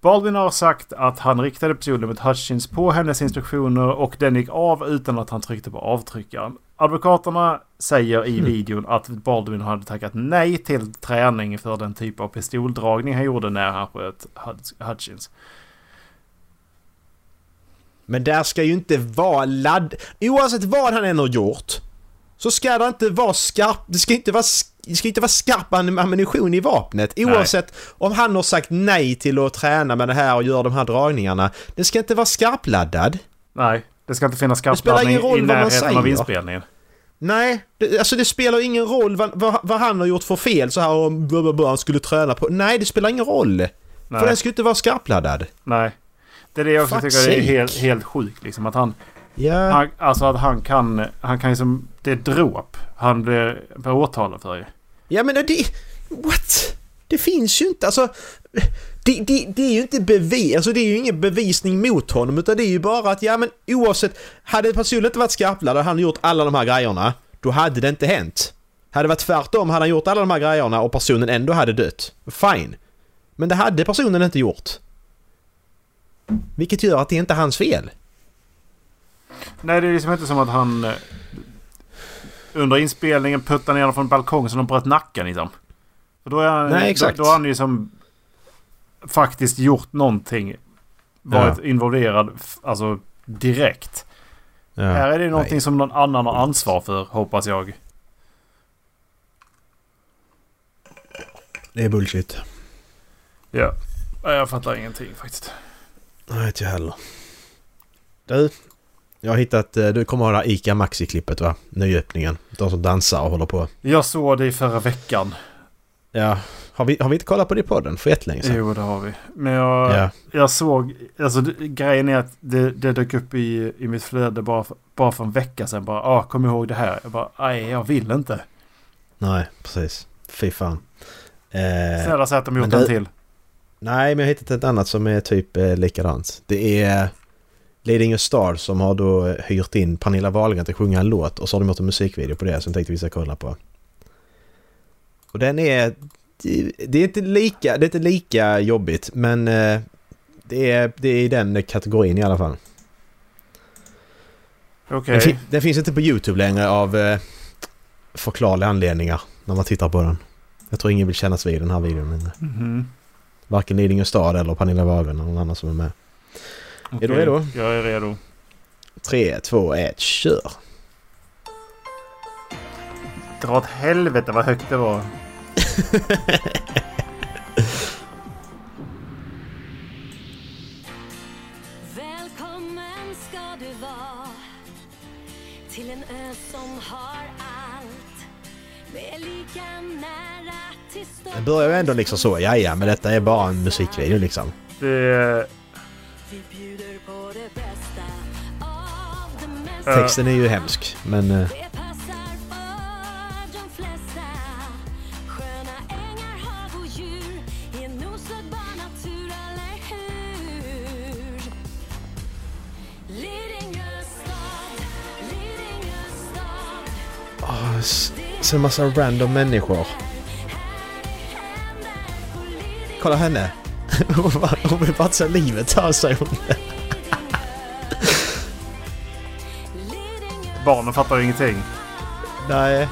Baldwin har sagt att han riktade pistolen mot Hutchins på hennes instruktioner och den gick av utan att han tryckte på avtryckaren. Advokaterna säger i Mm. videon att Baldwin hade tackat nej till träning för den typ av pistoldragning han gjorde när han sköt Hut- Hutchins. Men där ska ju inte vara ladd... Oavsett vad han än har gjort så ska det inte vara skarp... Det ska inte vara, det ska inte vara skarp am- ammunition i vapnet. Oavsett om han har sagt nej till att träna med det här och göra de här dragningarna. Det ska inte vara skarpladdad. Nej, det ska inte finnas skarpladdning i vad närheten av inspelningen. Nej, det, alltså det spelar ingen roll vad, vad, vad han har gjort för fel så här om blah, han skulle träna på. Nej, det spelar ingen roll. För Nej, den ska ju inte vara skarpladdad. nej. Det är det jag också tycker är helt, helt sjukt. Liksom, att han, Ja. han, alltså att han kan... Han kan liksom... Det är dråp. Han blir åtalad för det. Ja men det... What? Det finns ju inte alltså... Det, det, det är ju inte bevis, alltså det är ju ingen bevisning mot honom utan det är ju bara att ja men oavsett Hade personen inte varit skarpladdad och han gjort alla de här grejerna Då hade det inte hänt. Hade det varit tvärtom hade han gjort alla de här grejerna och personen ändå hade dött. Fine. Men det hade personen inte gjort. Vilket gör att det inte är hans fel. Nej, det är liksom inte som att han... eh, Under inspelningen puttar ner honom från en balkong så de bröt nacken liksom. För då är han, Nej, exakt. Då, då har han ju som faktiskt gjort någonting. Varit involverad f- alltså direkt. Ja. Här är det någonting Nej. som någon annan har ansvar för, hoppas jag. Det är bullshit. Ja. Jag fattar ingenting faktiskt. Nej, inte jag heller. Du, jag har hittat... eh, Du kommer ihåg det här ICA Maxi-klippet va? Nyöppningen. De som dansar och håller på. Jag såg det i förra veckan. Ja. Har vi, har vi inte kollat på det i podden för jättelänge sedan? Jo, det har vi. Men jag, Ja. jag såg... Alltså det, grejen är att det, det dök upp i, i mitt flöde bara för, bara för en vecka sedan. Bara, ah, kom ihåg det här. Jag bara, nej, jag vill inte. Nej, precis. Fy fan. Eh, Snälla säg att de gjort men en det- till. nej, men jag har hittat ett annat som är typ eh, likadant. Det är Leading a Star som har då eh, hyrt in Pernilla Wahlgren till att sjunga en låt och så har de gjort en musikvideo på det som jag tänkte vi ska kolla på. Och den är... Det är inte lika, det är inte lika jobbigt men eh, det är, det är i den kategorin i alla fall. Okej. Den, den finns inte på YouTube längre av eh, förklarliga anledningar när man tittar på den. Jag tror ingen vill kännas vid den här videon längre. Mhm. Varken Lidingö stad eller Pernilla Wahlgren eller någon annan som är med. Är du redo? Jag är redo. 3, 2, 1, kör! Dra åt helvete vad högt det var. Välkommen ska du vara till en ö som har allt. Det är lika nära till Det börjar ju ändå liksom så, ja ja, men detta är bara en musikvideo liksom. Det... Vi bjuder på det bästa av det mesta. Ja. Texten är ju hemsk, men... så en massa random människor. Kolla henne! Hon Hon vill bara ta livet av sig hon. barnen fattar ingenting. Nej.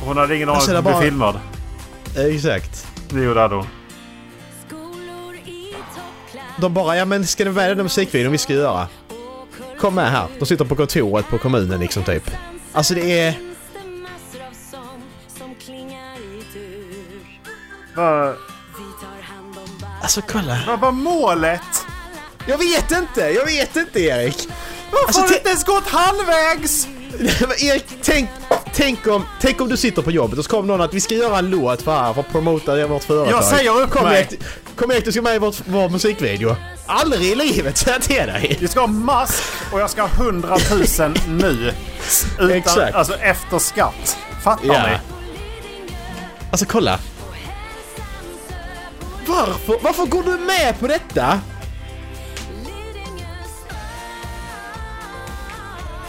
Hon hade ingen aning Alltså, om det att bli bara- filmad. Exakt. Det hade hon. De bara, ja men ska du med i den musikvideon vi ska göra? Kom med här. De sitter på kontoret på kommunen liksom typ. Alltså det är... Vad Alltså kolla. vad var målet? Jag vet inte! Jag vet inte Erik! Varför Alltså, har du te- inte ens gått halvvägs? Erik, tänk, tänk, om, tänk om du sitter på jobbet och så kommer någon att vi ska göra en låt för här för att promota vårt företag. Jag säger upp kom mig. Erik, kom Erik, du ska med i vårt, vår musikvideo. Aldrig i livet säger jag till dig! Vi ska ha mask och jag ska ha 100 000 nu. Utan, Exakt. Alltså efter skatt. Fattar Ja. ni? Alltså kolla. Varför, varför går du med på detta?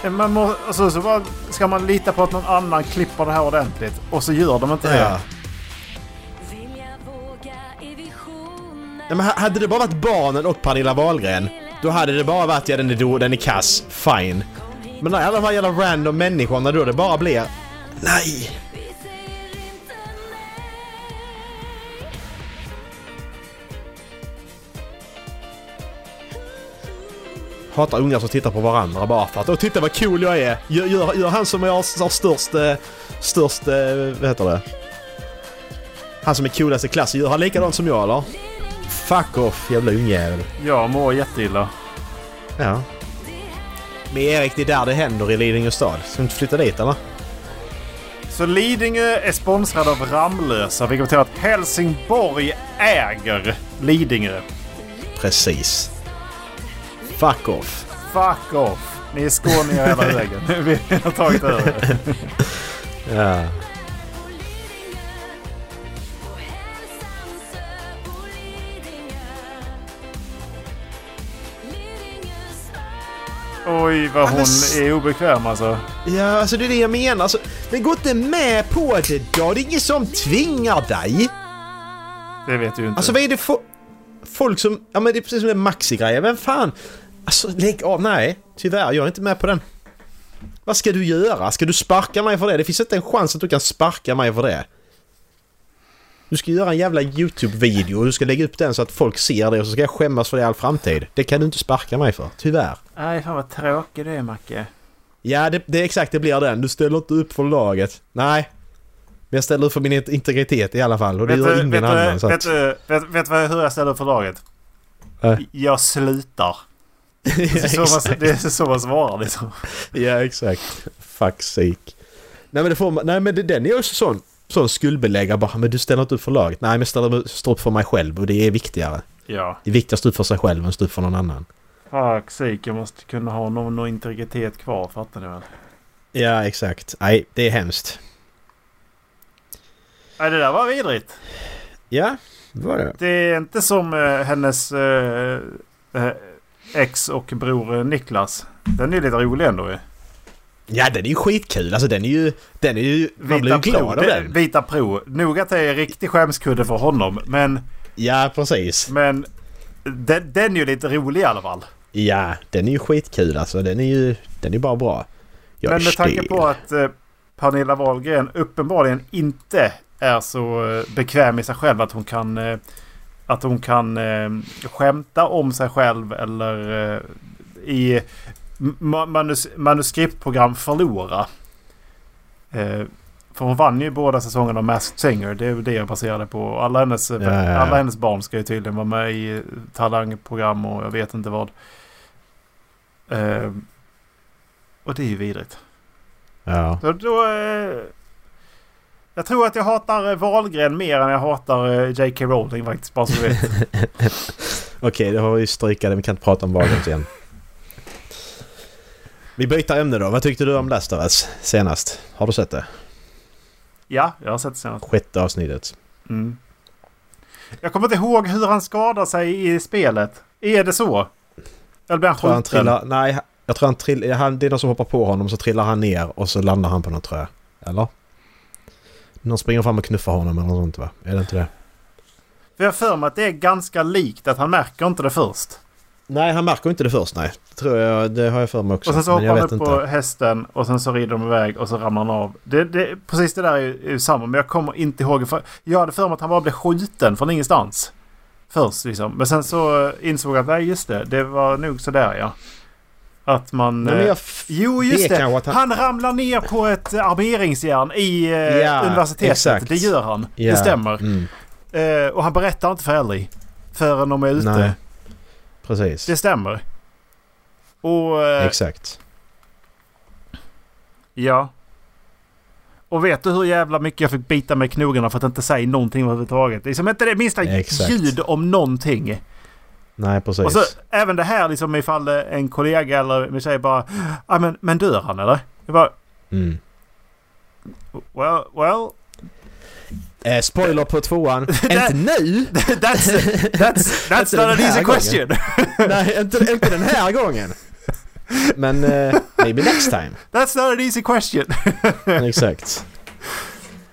Man må, alltså, så bara, ska man lita på att någon annan klipper det här ordentligt och så gör de inte det. Nej, men hade det bara varit barnen och Pernilla Wahlgren, då hade det bara varit ja den är, då, den är kass, fine. Men när alla de här jävla random människorna då det bara blir... Nej! Hatar ungar som tittar på varandra bara för att åh titta vad cool jag är! Gör, gör, gör han som jag har, har störst... eh, Störst... eh, Vad heter det? Han som är coolast i klassen, gör han likadant som jag eller? Fuck off jävla ungjävel. Jag mår jätteilla. Ja. Men Erik, det är där det händer i Lidingö stad. Ska du inte flytta dit eller? Så Lidingö är sponsrad av Ramlösa vilket betyder att Helsingborg äger Lidingö. Precis. Fuck off. Fuck off. Ni är skåningar hela vägen. Vi har tagit över. Ja. Oj vad hon är obekväm alltså. Ja, alltså det är det jag menar. Alltså, men gå inte med på det då. Det är ingen som tvingar dig. Det vet du ju inte. Alltså vad är det för... Folk som... Ja men det är precis som den Maxi-grejen. Vem fan? Alltså lägg av. Nej, tyvärr. Jag är inte med på den. Vad ska du göra? Ska du sparka mig för det? Det finns inte en chans att du kan sparka mig för det. Du ska göra en jävla YouTube-video och du ska lägga upp den så att folk ser det och så ska jag skämmas för det i all framtid. Det kan du inte sparka mig för. Tyvärr. Nej fan vad tråkig du är Macke. Ja, det, det är exakt det blir den. Du ställer inte upp för laget. Nej. Men jag ställer upp för min integritet i alla fall och det Vet gör du, ingen vet, annan. du, Så vet, du, vet, vet du hur jag ställer upp för laget? Äh. Jag slutar. Det är så man, det är så man svarar liksom. Ja, exakt. Fuck sake. Nej men det får man, Nej men det, den är också sån, sån skuldbeläggare bara. Men du ställer inte upp för laget. Nej men jag ställer står upp för mig själv och det är viktigare. Ja. Det är viktigast att stå upp för sig själv än att stå upp för någon annan. Fuck sake, jag måste kunna ha någon, någon integritet kvar. Fattar ni väl? Ja, exakt. Nej, det är hemskt. Nej det där var vidrigt. Ja, det var det. Det är inte som eh, hennes eh, eh, ex och bror eh, Niklas. Den är lite rolig ändå ju. Ja, den är ju skitkul. Alltså den är ju... Den är ju... Man blir ju glad av den. Vita Pro. Nog att det är en riktig skämskudde för honom. Men, Ja, precis. men den, den är ju lite rolig i alla fall. Ja, den är ju skitkul alltså. Den är ju... Den är bara bra. Jag Men med tanke stel. på att eh, Pernilla Wahlgren uppenbarligen inte är så eh, bekväm i sig själv att hon kan eh, att hon kan eh, skämta om sig själv eller eh, i manus, manuskriptprogram förlora. Eh, för hon vann ju båda säsongerna av Masked Singer. Det är det jag baserade på. Alla hennes, Ja, ja, ja. alla hennes barn ska ju tydligen vara med i talangprogram och jag vet inte vad. Eh, och det är ju vidrigt. Ja. Så då, eh, jag tror att jag hatar eh, Wahlgren mer än jag hatar eh, J.K. Rowling faktiskt. Bara så du vet. Okej, det har vi strykade. Vi kan inte prata om Wahlgrens igen. Vi byter ämne då. Vad tyckte du om Last of Us senast? Har du sett det? ja, jag har sett det senast. Sjätte avsnittet. Mm. Jag kommer inte ihåg hur han skadar sig i spelet. Är det så? Eller blir han skjuten? trillar... Nej, jag tror han trillar... Han, det är någon som hoppar på honom så trillar han ner och så landar han på något jag. Eller? Någon springer fram och knuffar honom eller något sånt va? Är det inte det? För jag har för mig att det är ganska likt att han märker inte det först. Nej, han märker inte det först nej. Det tror jag, det har jag för mig också. Och sen så hoppar han upp inte. på hästen och sen så rider de iväg och så ramlar han av. Det, det, precis det där är ju, är ju samma men jag kommer inte ihåg. För jag hade för mig att han bara blev skjuten från ingenstans. Först liksom. Men sen så insåg jag att nej just det. Det var nog sådär ja. Att man... Nej, eh, Jo just det. Han... han- ramlar ner på ett armeringsjärn i eh, Ja, universitetet. exakt. Det gör han. Ja, Det stämmer. Mm, Eh, och han berättar inte för Ellie. Förrän de är ute. nej, precis. Det stämmer. Och... eh, Exakt. Ja. Och vet du hur jävla mycket jag fick bita mig i knogarna för att inte säga någonting överhuvudtaget? Liksom inte det minsta Exakt. ljud om någonting. Nej, precis. Och så även det här liksom ifall en kollega eller min tjej bara ah, men, men dör han eller? Jag bara Mm. well, well Eh, spoiler på tvåan. inte nu! that's, that's, that's not an easy question. Nej, inte, inte den här gången. Men eh, maybe next time. That's not an easy question. Exakt.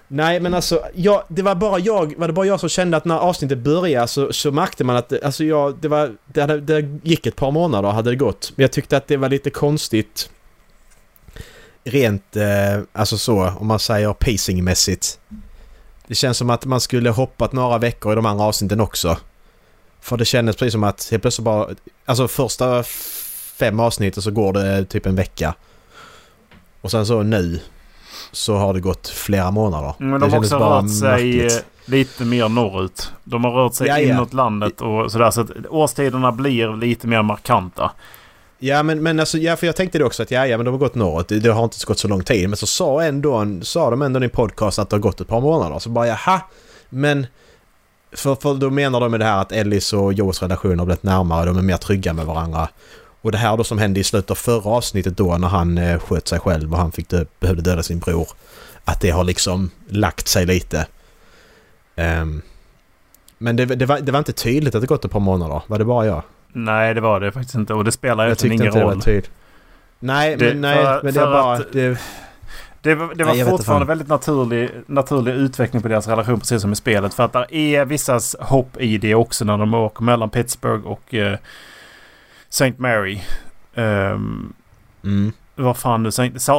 Nej men alltså, jag, det var bara jag, var det bara jag som kände att när avsnittet började så, så märkte man att det- alltså jag, det var, det, hade, det gick ett par månader hade det gått. Men jag tyckte att det var lite konstigt rent, eh, alltså så, om man säger pacingmässigt. Det känns som att man skulle hoppat några veckor i de andra avsnitten också. För det kändes precis som att helt plötsligt bara, alltså första fem avsnitten så går det typ en vecka. Och sen så nu så har det gått flera månader. Men de har också bara rört sig märkligt. eh, lite mer norrut. De har rört sig Ja, ja. inåt landet och sådär. Så att årstiderna blir lite mer markanta. Ja men, men alltså, ja, för jag tänkte det också att ja, ja men de har gått norrut. Det, det har inte gått så lång tid. Men så sa, ändå, en- sa de ändå i en podcast att det har gått ett par månader. Så bara jaha. Men... För, för då menar de med det här att Ellis och Joes relation har blivit närmare. De är mer trygga med varandra. Och det här då som hände i slutet av förra avsnittet då när han eh, sköt sig själv och han fick dö, behövde döda sin bror. Att det har liksom lagt sig lite. Um, men det, det, var, det var inte tydligt att det gått ett par månader. Var det bara jag? Nej, det var det faktiskt inte. Och det spelar Jag tyckte ingen inte det var roll. tydligt. Nej, Det- men, nej, för- men det är bara... att- det, Det var, det var Nej, jag fortfarande inte väldigt naturlig, naturlig utveckling på deras relation precis som i spelet. För att det är vissa hopp i det också när de åker mellan Pittsburgh och eh, St. Mary. Um, mm, vad fan nu?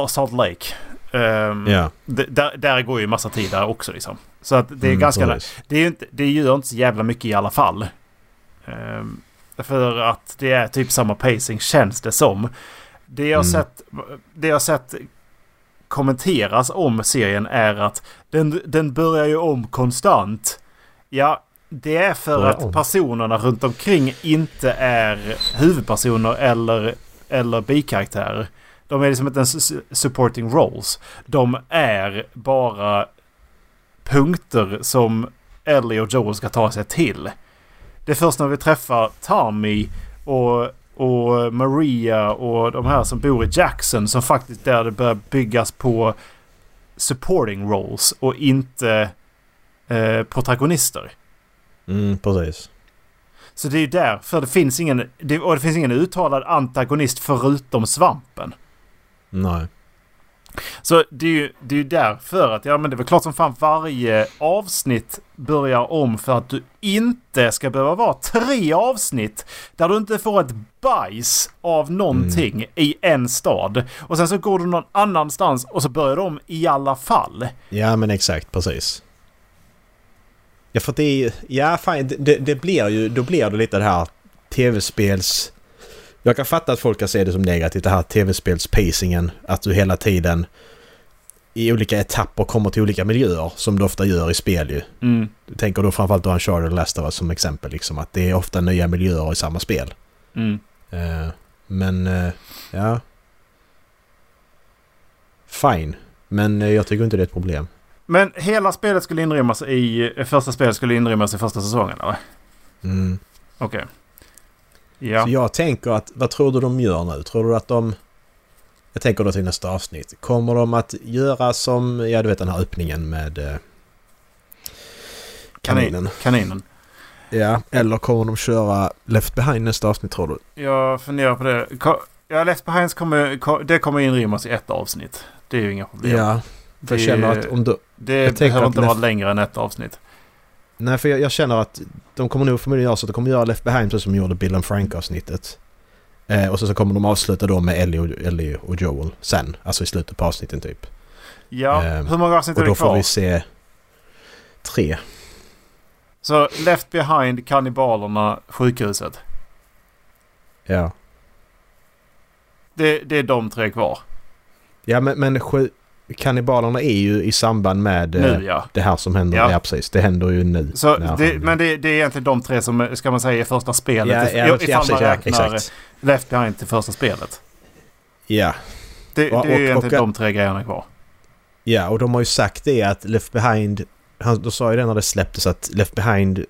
Salt Lake. Um, ja. d- där, där går ju massa tid där också liksom. Så att det är Mm, ganska... precis. Det, är ju inte, det gör inte så jävla mycket i alla fall. Ehm, för att det är typ samma pacing känns det som. Det jag, Mm. sett, det jag sett kommenteras om serien är att den, den börjar ju om konstant. Ja, det är för Börjar att om. personerna runt omkring inte är huvudpersoner eller, eller bikaraktärer. De är liksom inte ens su- supporting roles. De är bara punkter som Ellie och Joel ska ta sig till. Det är först när vi träffar Tommy och, och Maria och de här som bor i Jackson som faktiskt där det börjar byggas på supporting roles och inte eh, protagonister. Mm, precis. Så det är ju därför det finns ingen, det, och det finns ingen uttalad antagonist förutom svampen. Nej. Så det är ju det är ju därför att, ja men det är väl klart som fan varje avsnitt börjar om för att du inte ska behöva vara tre avsnitt där du inte får ett bajs av någonting i en stad. Och sen så går du någon annanstans och så börjar de i alla fall. Ja men exakt, precis. Ja för det är ju- Ja fan, det, det, det blir ju... Då blir det lite det här tv-spels... Jag kan fatta att folk kan se det som negativt, det här tv-spels-pacingen. Att du hela tiden i olika etapper kommer till olika miljöer som du ofta gör i spel ju. Mm. Du tänker då framförallt då Uncharted och Last of Us som exempel liksom. Att det är ofta nya miljöer i samma spel. Mm. Eh, men eh, ja. Fine. Men eh, jag tycker inte det är ett problem. Men hela spelet skulle inrymmas i... Första spelet skulle inrymmas i första säsongen eller? Mm. Okej. Ja. Så jag tänker att, vad tror du de gör nu? Tror du att de... Jag tänker då till nästa avsnitt. Kommer de att göra som, ja du vet den här öppningen med eh, kaninen? Kaninen. Ja, eller kommer de köra Left Behind nästa avsnitt tror du? Jag funderar på det. Ja, Left Behind kommer, ko- det kommer inrymmas i ett avsnitt. Det är ju inga problem. Ja, för jag Det- känner att om du... Det behöver inte vara Left- längre än ett avsnitt. Nej, för jag, jag känner att de kommer nog förmodligen göra så att de kommer göra Left Behind precis som de gjorde Bill and Frank-avsnittet. Eh, och så, så kommer de avsluta då med Ellie och, Ellie och Joel sen. Alltså i slutet på avsnitten typ. Ja, Ehm, hur många avsnitt är Och det då kvar? får vi se tre. Så Left Behind, Kannibalerna, Sjukhuset. Ja. Det, det är de tre kvar. Ja men, men sju, kannibalerna är ju i samband med eh, Nu ja. det här som händer. Ja. Ja. precis. Det händer ju nu. Så det, men det, det är egentligen de tre som, ska man säga, är första spelet. ja, ja, ja, ifall man ja, räknar exakt. Left Behind till första spelet. Ja. Det, Och- det är och- egentligen och- de tre grejerna kvar. Ja, och de har ju sagt det att Left Behind... Han, de sa ju det när det släpptes att Left Behind...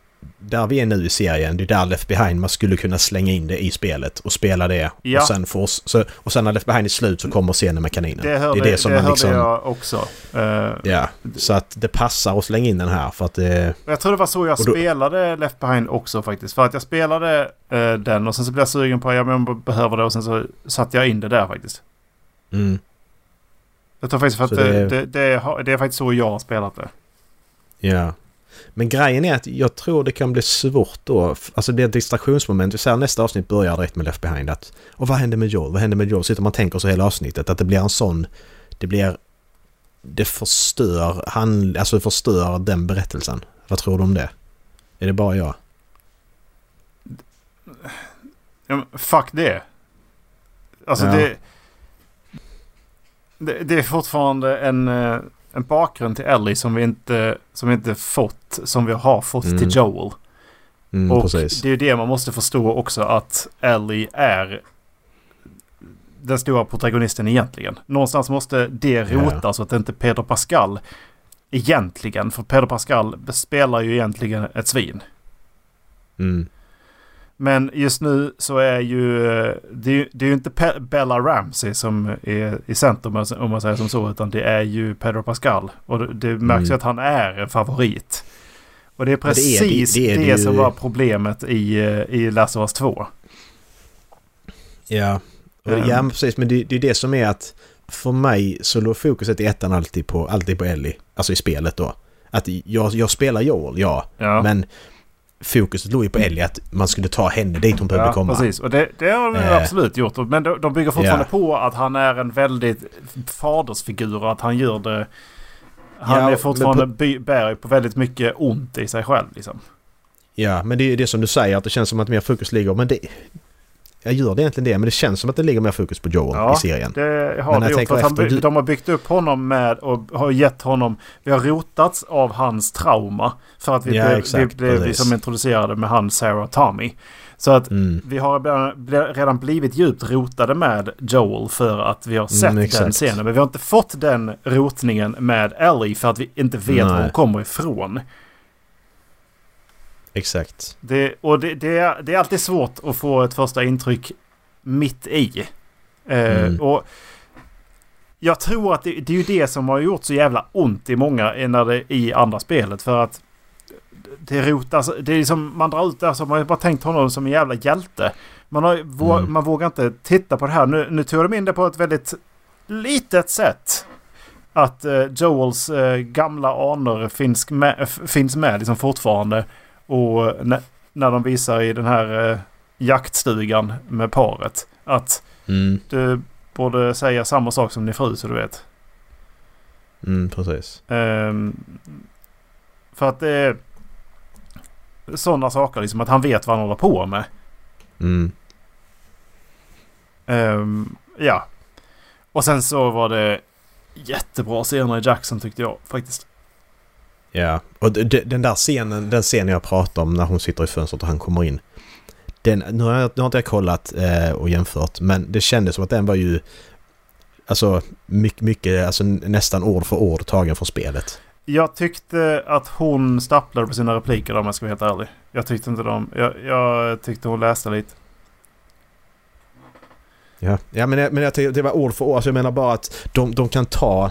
Där vi är nu i serien, det är där Left Behind man skulle kunna slänga in det i spelet och spela det. Ja. Och, sen får, så, och sen när Left Behind är slut så kommer scenen med kaninen. Det hörde, det är det som det man liksom... jag också. Eh, Ja, så att det passar att slänga in den här för att det... och jag tror det var så jag då- spelade Left Behind också faktiskt. För att jag spelade eh, den och sen så blev jag sugen på att jag behöver det och sen så satte jag in det där faktiskt. Mm, Jag tror faktiskt för att det, det- det, det, det är faktiskt så jag har spelat det. ja. Men grejen är att jag tror det kan bli svårt då. Alltså det blir ett distraktionsmoment. Vi säger nästa avsnitt börjar direkt med Left Behind. Att, och vad händer med Joel? Vad händer med Joel? Sitter man och tänker så hela avsnittet. Att det blir en sån... Det blir... Det förstör, han, alltså det förstör den berättelsen. Vad tror du om det? Är det bara jag? Ja, fuck det. Alltså Ja. det, det... Det är fortfarande en, eh, en bakgrund till Ellie som vi inte, som vi inte fått. Som vi har fått Mm. till Joel. Mm, och precis. det är ju det man måste förstå också att Ellie är den stora protagonisten egentligen. Någonstans måste det rota så att det inte Pedro Pascal egentligen. För Pedro Pascal spelar ju egentligen ett svin. Mm. Men just nu så är ju det, är ju- det är ju inte Pe- Bella Ramsey som är i centrum om man säger som så. Utan det är ju Pedro Pascal. Och det, det märks ju Mm. att han är en favorit. Och det är Men det är- precis det, är det som var problemet i, i Last of Us 2. Ja. Ehm. ja, precis. Men det, det är det som är att för mig så låg fokuset i ettan alltid på, alltid på Ellie. Alltså i spelet då. Att jag, jag spelar Joel, ja. Ja, Men fokuset låg ju på Ellie att man skulle ta henne dit hon behövde ja komma. precis. Och det, det har de Eh. absolut gjort. Men de, de bygger fortfarande Ja. på att han är en väldigt fadersfigur och att han gör det... Han Ja, är fortfarande på- bär på väldigt mycket ont i sig själv liksom. Ja, men det är det som du säger att det känns som att mer fokus ligger... Men det... Jag gör det egentligen det, men det känns som att det ligger mer fokus på Joel Ja, i serien. Det har Men det jag gjort. För att efter, De har byggt upp honom med och har gett honom... Vi har rotats av hans trauma. För att vi Ja, blev, vi liksom introducerade med han Sarah Tommy. Så att Mm. vi har redan- blivit djupt rotade med Joel för att vi har sett den exakt. scenen. Men vi har inte fått den rotningen med Ellie för att vi inte vet var Nej. hon kommer ifrån. Exakt. Det, och det, det, är, det är alltid svårt att få ett första intryck mitt i. Eh, Mm. och jag tror att det, det är ju det som har gjort så jävla ont i många när det, i andra spelet. För att det rotas, det är liksom, man drar ut det så man har bara tänkt honom som en jävla hjälte. Man, har, vå, Mm. man vågar inte titta på det här. Nu, nu tog de in det på ett väldigt litet sätt. Att eh, Joels eh, gamla anor finns med, finns med liksom fortfarande. Och när, de visar i den här eh, jaktstugan med paret. Att Mm. du borde säga samma sak som din fru så du vet. Mm, precis. Ehm, för att det är sådana saker liksom. Att han vet vad han håller på med. Mm. Ehm, ja. Och sen så var det jättebra scener i Jackson tyckte jag faktiskt. Ja, och den där scenen, den scenen jag pratar om när hon sitter i fönstret och han kommer in. Den, nu, har jag, nu har inte jag kollat eh, och jämfört, men det kändes som att den var ju... Alltså mycket, mycket, alltså nästan ord för ord tagen från spelet. Jag tyckte att hon stapplade på sina repliker om jag ska vara helt ärlig. Jag tyckte inte de... Jag, jag tyckte hon läste lite. Ja, ja men, jag, men jag tycker det var ord för ord. Alltså jag menar bara att de, de kan ta...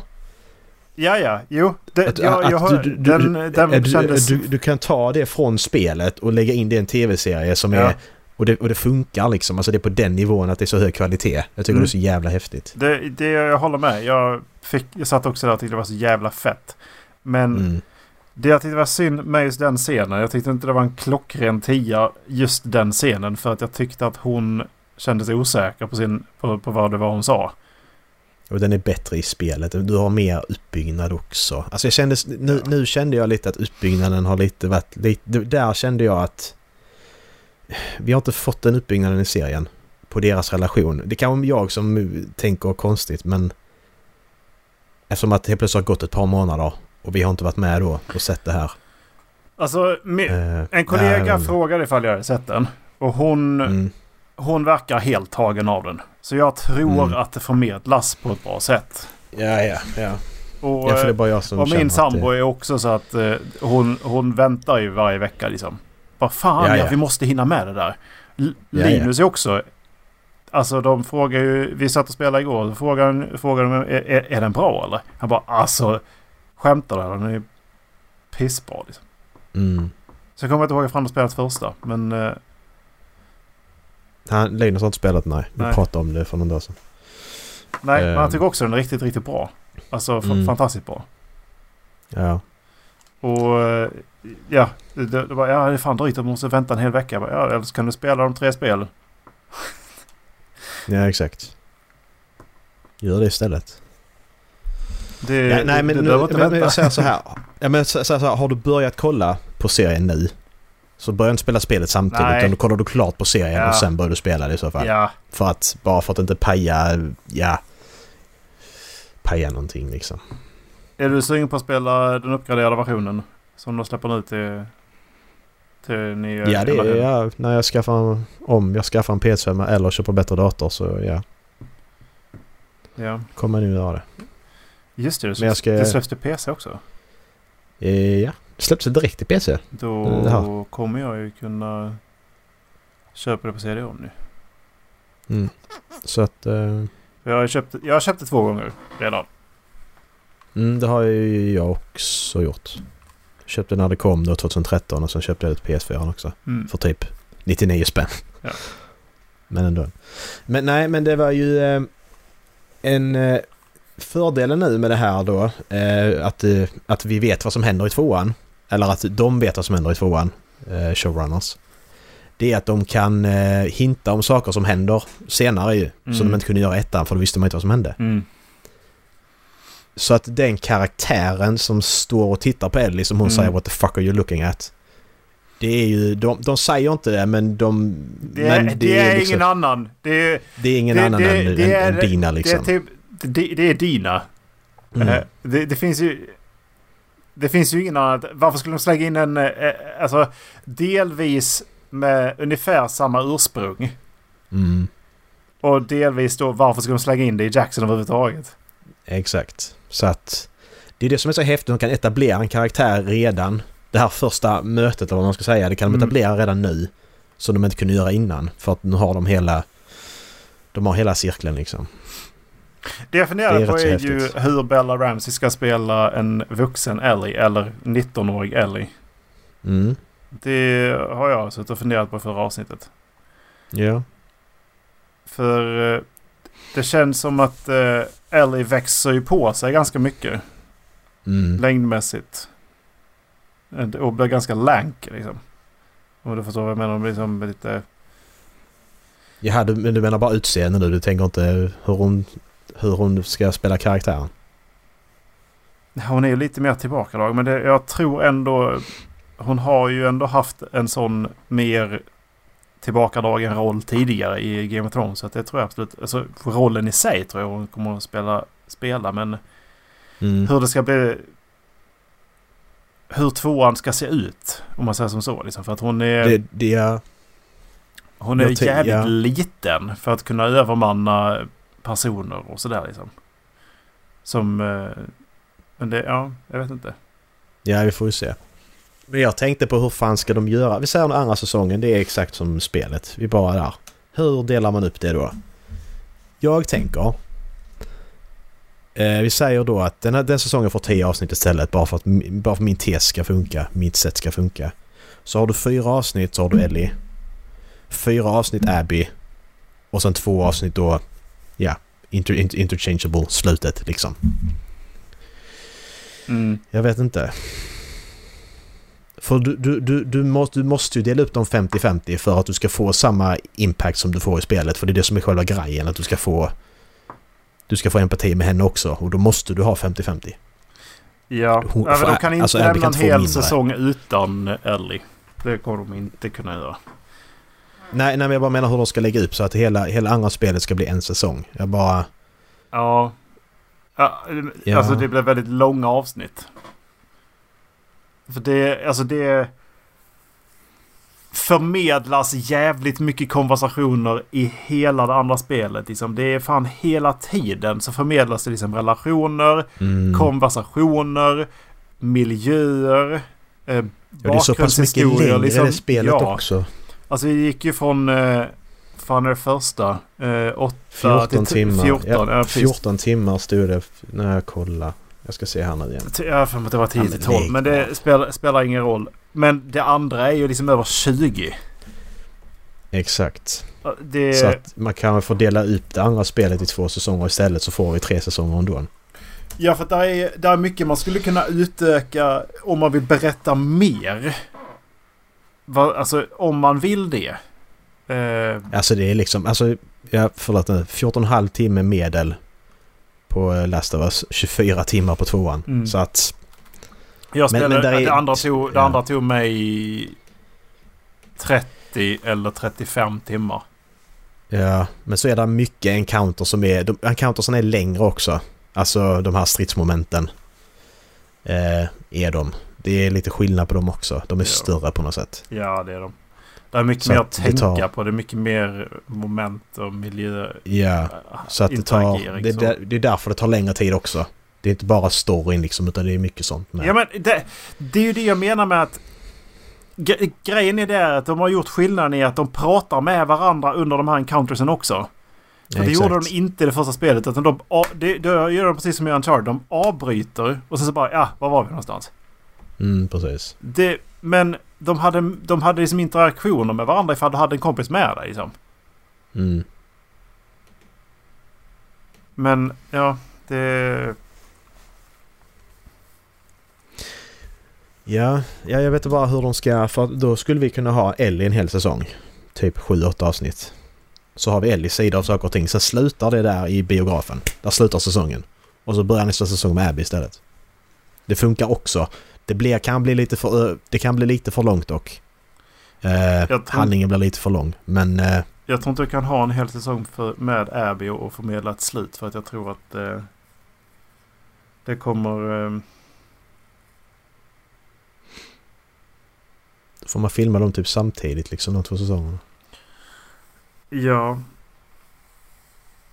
Ja, ja. Jo. Det, Att, jag, att jag, du, hör- du, den, du, den du, kändes... du, du kan ta det från spelet och lägga in det i en tv-serie som Ja. är... Och det, och det funkar liksom. Alltså det är på den nivån att det är så hög kvalitet. Jag tycker Mm. det är så jävla häftigt. Det, det jag håller med. Jag, fick, jag satt också där och tyckte det var så jävla fett. Men Mm. Det jag tyckte var synd med just den scenen. Jag tyckte inte det var en klockren tia just den scenen. För att jag tyckte att hon kändes osäker på, sin, på, på vad det var hon sa. Och den är bättre i spelet. Du har mer uppbyggnad också. Alltså jag kände, nu, nu kände jag lite att uppbyggnaden har lite varit lite... Där kände jag att... Vi har inte fått den uppbyggnaden i serien. På deras relation. Det kan vara jag som tänker konstigt men... Eftersom att det helt plötsligt har gått ett par månader och vi har inte varit med då och sett det här. Alltså, Eh, en kollega nej, frågade ifall jag hade sett den. Och hon, Mm, hon verkar helt tagen av den. Så jag tror Mm. att det förmedlas på ett bra sätt. ja, ja, ja. Och, Ja, för det är eh, bara jag som och min sambo det... är också så att eh, hon, hon väntar ju varje vecka liksom. Vad fan, Ja, ja, ja. vi måste hinna med det där. L- Ja. Linus är också... Alltså de frågar ju... Vi satt och spelade igår. Då frågade, frågade de är, är, den bra eller? Han bara alltså... Skämtar du? Den är pissbra liksom. Mm. Så jag kommer inte ihåg ifall de spelat första. Men... Eh, Han, Linus har inte spelat, nej. Vi Nej. pratade om det för någon dag sedan. nej, men Ehm. han tycker också den är riktigt, riktigt bra. Alltså Mm. fantastiskt bra. Ja. Och eh, ja, det, det var, ja, det är fan drygt att man måste vänta en hel vecka. Bara, Ja, eller så kan du spela de tre spelen. Ja, exakt. Gör det istället. Det, Ja, nej, men, det, nu, behöver inte men, men jag säger så här. Ja, men så, så, så. Har du börjat kolla på serien nu så börja inte spela spelet samtidigt Nej. utan då kollar du klart på serien Ja. och sen börjar du spela det i så fall. Ja, För att, bara för att inte paja, ja, paja någonting liksom. är du sugen på att spela den uppgraderade versionen? Som de släpper nu till... Till nya... Ja, det är ja, när jag skaffar, om jag skaffar en PS5 eller köper bättre dator så ja, ja. kommer nu göra det. Just det, det, Men jag ska- det släpps till PC också. Eh, ja, det direkt i PC. Då Jaha. kommer jag ju kunna köpa det på CD-ON nu. Mm. Så att, eh, Jag har köpt, jag har köpt det två gånger redan. mm, det har ju jag också gjort. Köpte när det kom då 2013 och sen köpte jag det till PS4 också. Mm. För typ 99 spänn. Ja. Men ändå. Men nej, men det var ju eh, en eh, fördelen nu med det här då. Eh, att, eh, att vi vet vad som händer i tvåan. Eller att de vet vad som händer i tvåan. Eh, showrunners. Det är att de kan eh, hinta om saker som händer senare ju. Mm. Som de inte kunde göra i ettan för då visste man inte vad som hände. Mm. Så att den karaktären som står och tittar på Ellie som hon Mm. säger What the fuck are you looking at? Det är ju, de, de säger inte det men de... Det är, men det är liksom, ingen annan. Det är, det är ingen det- annan det- än, det är- än Dina det är liksom. typ... Det, det är Dina. Mm. Det, det finns ju... Det finns ju ingen annan... Varför skulle de slänga in en... eh, Alltså delvis med ungefär samma ursprung. Mm, Och delvis då varför ska de slänga in det i Jackson överhuvudtaget? exakt. Så att det är det som är så häftigt. De kan etablera en karaktär redan. Det här första mötet eller vad man ska säga. Det kan de Mm. etablera redan nu. Som de inte kunde göra innan. För att nu har de hela... De har hela cirkeln liksom. Det jag funderar Det är på är ju häftigt. hur Bella Ramsey ska spela en vuxen Ellie eller 19-årig Ellie. Mm. Det har jag suttit och funderat på förra avsnittet. Ja. För eh, det känns som att eh, Ellie växer ju på sig ganska mycket Mm. längdmässigt. Eh, Och blir ganska lank liksom. Om du förstår vad jag menar. Liksom lite... Jaha, du, men du menar bara utseende nu? Du tänker inte hur hon, hur hon ska spela karaktären? Hon är ju lite mer tillbakadrag. Men det, jag tror ändå... Hon har ju ändå haft en sån mer tillbakadragen roll tidigare i Game of Thrones. Så det tror jag absolut... Alltså rollen i sig tror jag hon kommer att spela. spela men Mm. hur det ska bli... Hur tvåan ska se ut. Om man säger som så. Liksom. För att hon är, Det, det är... hon är jävligt ja. liten. För att kunna övermanna personer och sådär liksom. Som... eh, Men det... Ja, jag vet inte. Ja, vi får ju se. Men jag tänkte på hur fan ska de göra? Vi säger den andra säsongen, det är exakt som spelet. Vi bara där. Hur delar man upp det då? Jag tänker... Eh, vi säger då att den, här, den säsongen får 10 avsnitt istället bara för att bara för min tes ska funka, mitt sätt ska funka. Så har du fyra avsnitt så har du Ellie. Fyra avsnitt Abby. Och sen två avsnitt då, ja, inter, inter, interchangeable, slutet liksom. Mm. Jag vet inte. För du, du, du, du, måste, du måste ju dela upp dem 50-50 för att du ska få samma impact som du får i spelet. För det är det som är själva grejen, att du ska få... Du ska få empati med henne också och då måste du ha 50-50. Ja, Hon- ja men de kan inte alltså, lämna en hel mindre. säsong utan Ellie. Det kommer de inte kunna göra. Nej, nej, men jag bara menar hur de ska lägga upp så att hela, hela andra spelet ska bli en säsong. Jag bara... Ja. ja. Ja. Alltså det blir väldigt långa avsnitt. För det, alltså det förmedlas jävligt mycket konversationer i hela det andra spelet. Liksom. Det är fan hela tiden så förmedlas det liksom relationer, Mm, konversationer, miljöer, eh, ja, det är så pass mycket längre liksom. det spelet Ja. också. Alltså vi gick ju från... Eh, fan är det första? Eh, 8 14 till timmar. 14. Ja, ja, precis. 14 timmar stod det när jag kollade. Jag ska se här nu igen. Jag har för att det var 10 Ja, till men 12. lägg Men det spelar, spelar ingen roll. Men det andra är ju liksom över 20. Exakt. Det, Så att man kan få dela upp det andra spelet i två säsonger istället så får vi tre säsonger ändå. Ja, för att där är, där är mycket man skulle kunna utöka om man vill berätta mer. Va, alltså om man vill det. Eh, Alltså det är liksom, alltså, ja, förlåt nu, 14,5 timme medel på eh, Last of Us, 24 timmar på tvåan. Mm. Så att, jag Men- spelade, men är- det, andra tog, det ja. andra tog mig 30 eller 35 timmar. ja, men så är det mycket encounter som är, de, encountersen är längre också. Alltså de här stridsmomenten. Eh, är de. Det är lite skillnad på dem också. De är Ja. större på något sätt. Ja, det är de. Det är mycket Så mer att tänka tar- på. Det är mycket mer moment och miljö. Ja, så att det tar... Det, det, det är därför det tar längre tid också. Det är inte bara storyn liksom, utan det är mycket sånt med. Ja, men det, det är ju det jag menar med att gre- grejen är det att de har gjort skillnaden i att de pratar med varandra under de här encountersen också. För det Exakt. gjorde de inte i det första spelet. Utan de, det, det gör de precis som i Uncharted. De avbryter och sen så bara ja, var var vi någonstans? Mm, precis. Det, men de hade, de hade liksom interaktioner med varandra ifall du hade en kompis med dig. Liksom. Mm. Men ja, det... Ja, ja, jag vet inte bara hur de ska... För då skulle vi kunna ha Ellie en hel säsong. Typ 7-8 avsnitt. Så har vi Ellies sida av saker och ting. Sen slutar det där i biografen. Där slutar säsongen. Och så börjar nästa säsong med Abby istället. Det funkar också. Det blir, kan bli lite för, det kan bli lite för långt dock. Eh, tror- handlingen blir lite för lång. Men eh, Jag tror inte du kan ha en hel säsong för, med Abby och, och förmedla ett slut. För att jag tror att eh, det kommer... Eh, då får man filma dem typ samtidigt liksom de två säsongerna. ja.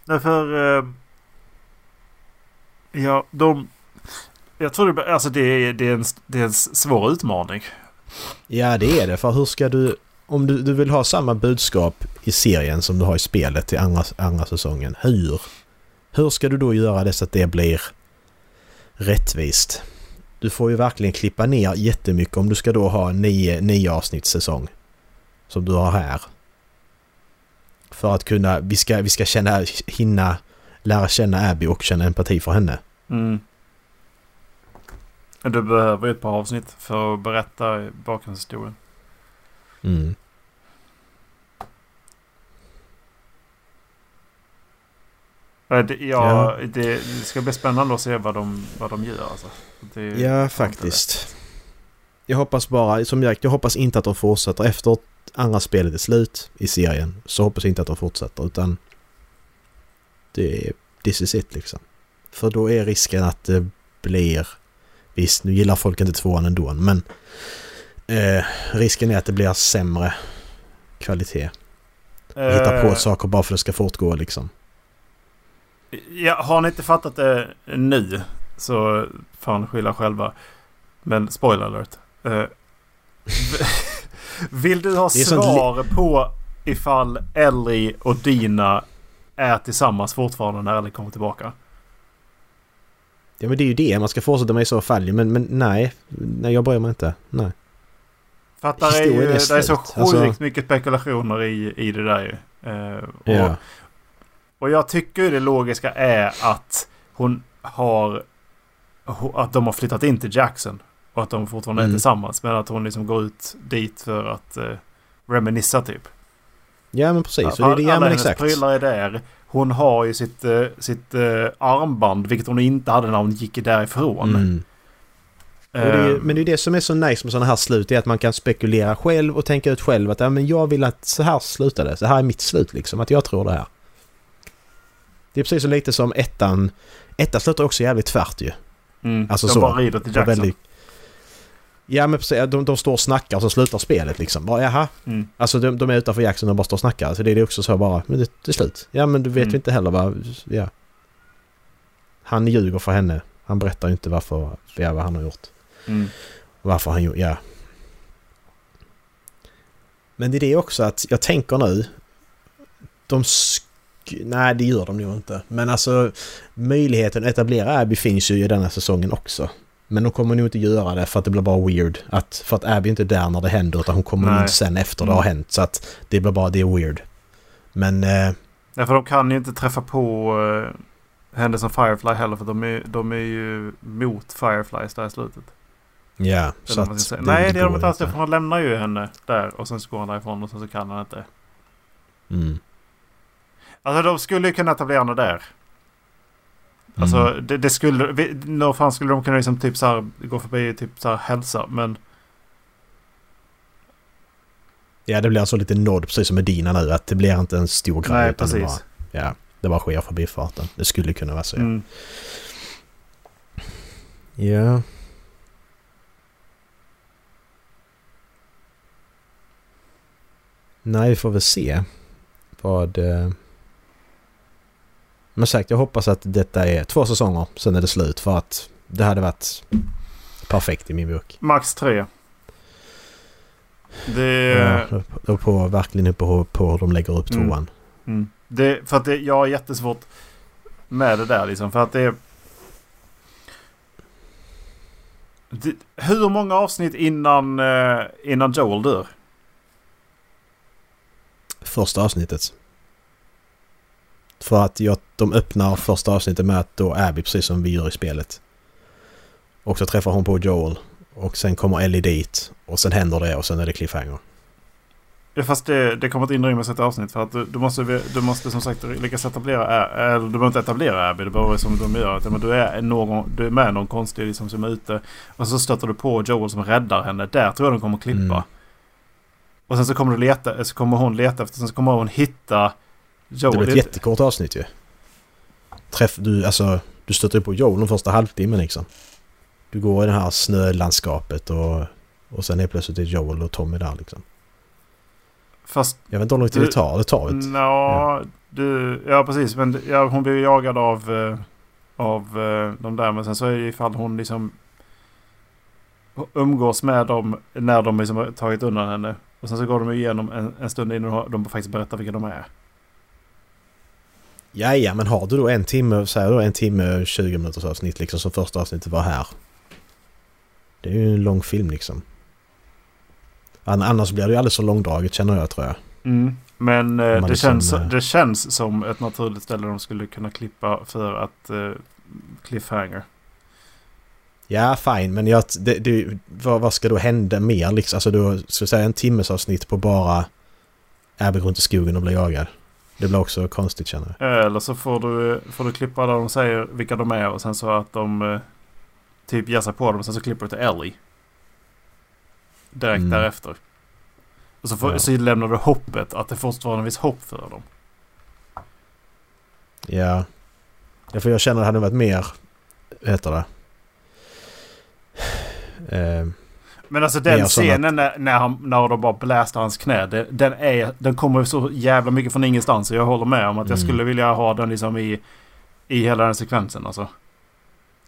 Därför... Eh, ja, de... Jag tror det, alltså det, är, det, är en, det är en svår utmaning. Ja det är det. För hur ska du... Om du, du vill ha samma budskap i serien som du har i spelet till andra, andra säsongen. Hur? Hur ska du då göra det så att det blir rättvist? Du får ju verkligen klippa ner jättemycket om du ska då ha nio, nio avsnittssäsong. Som du har här. För att kunna... Vi ska, vi ska känna, hinna lära känna Abby och känna empati för henne. Mm. Du behöver ju ett par avsnitt för att berätta bakgrundshistorien. Mm. Det, ja, Ja. Det, det ska bli spännande att se vad de, vad de gör. Alltså. Det, Ja, faktiskt. Jag hoppas bara, som sagt, jag hoppas inte att de fortsätter efter andra spelet är slut i serien. Så hoppas jag inte att de fortsätter utan det är this is it liksom. För då är risken att det blir, visst nu gillar folk inte tvåan ändå men eh, risken är att det blir sämre kvalitet. Hitta på Eh, saker bara för att det ska fortgå liksom. Ja, har ni inte fattat det nu så ni skylla själva. Men spoiler alert. Eh, vill du ha svar på ifall Ellie och Dina är tillsammans fortfarande när Ellie kommer tillbaka? Ja men det är ju det, man ska fortsätta med i så fall men, men nej, nej jag bryr mig inte. Nej. För att där är, ju, är där är så slut. sjukt Alltså- mycket spekulationer i, i det där ju. Eh, och, Ja. och jag tycker det logiska är att hon har... Att de har flyttat in till Jackson. Och att de fortfarande är Mm. tillsammans. Men att hon liksom går ut dit för att eh, reminissa typ. Ja men precis. Så det är det, ja alla men hennes exakt. prylar är där. Hon har ju sitt, eh, sitt eh, armband, vilket hon inte hade när hon gick därifrån. Mm. Det är, Eh, men det är det som är så nice med sådana här slut, är att man kan spekulera själv och tänka ut själv att ja, men jag vill att så här slutar det. Så här är mitt slut liksom, att jag tror det här. Det är precis så lite som ettan. Ettan slutar också jävligt tvärt ju. mm, alltså de så. bara rider till Jackson. väldigt- Ja men precis, de, de står och snackar och så slutar spelet liksom. Bara, jaha. Mm. Alltså de, de är utanför Jackson och bara står och snackar. Så det är det också så bara, men det, det är slut. Ja men du vet Mm. inte heller vad, ja. Han ljuger för henne. Han berättar ju inte varför, ja, vad han har gjort. Mm. Varför han gjorde, ja. Men det är det också att jag tänker nu. De sk- Nej, det gör de nog inte. Men alltså möjligheten att etablera Abby finns ju i denna säsongen också. Men de kommer nog inte göra det för att det blir bara weird. Att, för att Abby inte är där när det händer utan hon kommer Nej. in sen efter det har Mm. hänt. Så att det blir bara, det är weird. Men... Eh, Ja, för de kan ju inte träffa på uh, henne som Firefly heller. För de är, de är ju mot Fireflies där i slutet. ja, Eller så att... säga. Nej, det är de inte alls. det, För han lämnar ju henne där och sen så går han därifrån och sen så kan han inte. Mm. Alltså de skulle ju kunna etablera henne där. Alltså Mm. det, det skulle... vi- Nå fan skulle de kunna liksom typ så här gå förbi typ så här hälsa. Men Ja, det blir alltså lite nod precis som med Dina nu. Att det blir inte en stor grej. nej utan det precis. bara, ja, det bara sker förbi farten. Det skulle kunna vara så. Ja. Mm. ja. Nej, vi får väl se vad... eh, Men sagt, jag hoppas att detta är två säsonger, sen är det slut. För att det hade varit perfekt i min bok. Max tre. Det... Ja, och på, verkligen på, på hur de lägger upp Mm. tvåan. Mm. Det, för att det, jag har jättesvårt med det där liksom. För att det, det Hur många avsnitt innan, eh, innan Joel dör? Första avsnittet. För att jag, de öppnar första avsnittet med att då Abby, precis som vi gör i spelet. Och så träffar hon på Joel. Och sen kommer Ellie dit. Och sen händer det och sen är det cliffhanger. Ja, Fast det, det kommer inte inrymmas ett avsnitt. För att du, du, måste, du måste som sagt lyckas etablera... Eller du behöver inte etablera Abby. Det behöver som de gör. Att, men du, är någon, du är med någon konstig liksom, som är ute. Och så stöter du på Joel som räddar henne. Där tror jag de kommer klippa. Mm. Och sen så kommer, du leta, så kommer hon leta efter... Sen så kommer hon hitta Joel. Det blir ett jättekort avsnitt ju. Träff, du, alltså, du stöter på Joel den första halvtimmen liksom. Du går i det här snölandskapet och, och sen är plötsligt är Joel och Tommy där liksom. Fast Jag vet inte hur lång tid det tar. Det tar ett... Ja, du, ja precis. Men ja, hon blir jagad av, eh, av eh, de där. Men sen så är det ifall hon liksom umgås med dem när de liksom har tagit undan henne. Och sen så går de igenom en, en stund innan de faktiskt berättar vilka de är. Ja, ja, men har du då en timme, säg då en timme och 20 minuters avsnitt liksom som första avsnittet var här. Det är ju en lång film liksom. An- Annars blir det ju alldeles så långdraget känner jag tror jag. Men eh, det, liksom, känns, eh, det känns som ett naturligt ställe de skulle kunna klippa för att eh, cliffhanger. Ja, fine, men jag, det, det, vad, vad ska då hända mer liksom? Alltså då, ska säga en timmes avsnitt på bara går runt i skogen och blir jagad. Det blir också konstigt känner jag. Eller så får du, får du klippa där de säger vilka de är och sen så att de eh, typ ger sig på dem och sen så klipper du till Ellie. Direkt Mm. därefter. Och så, får, Ja. så lämnar du hoppet att det fortfarande finns hopp för dem. Ja. ja, för jag känner att det hade varit mer, vad heter det? Eh, Men alltså den som scenen när, när, han, när de bara blästar hans knä. Det, den, är, den kommer ju så jävla mycket från ingenstans. Så jag håller med om att jag Mm. skulle vilja ha den liksom i, i hela den sekvensen. Alltså.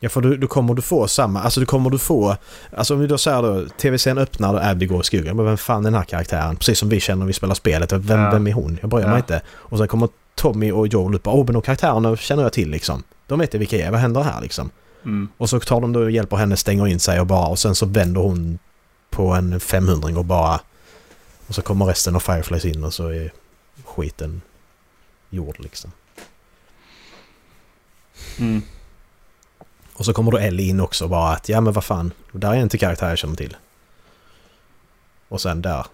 Ja, för då, då kommer du få samma... Alltså du kommer du få... Alltså om vi då säger då, tv-serien öppnar och Abby går i skogen. Men vem fan är den här karaktären? Precis som vi känner när vi spelar spelet. Vem, Ja. vem är hon? Jag bryr Ja. mig inte. Och sen kommer Tommy och Joel upp åh men de karaktärerna känner jag till liksom. De vet vilka jag är. Vad händer här liksom? Mm. Och så tar de då och hjälper henne, stänger in sig och bara... Och sen så vänder hon på en 500 och bara... Och så kommer resten av Fireflies in och så är skiten gjord liksom. Mm. Och så kommer då Ellie in också bara att ja men vad fan, där är till karaktär jag känner till. Och sen där.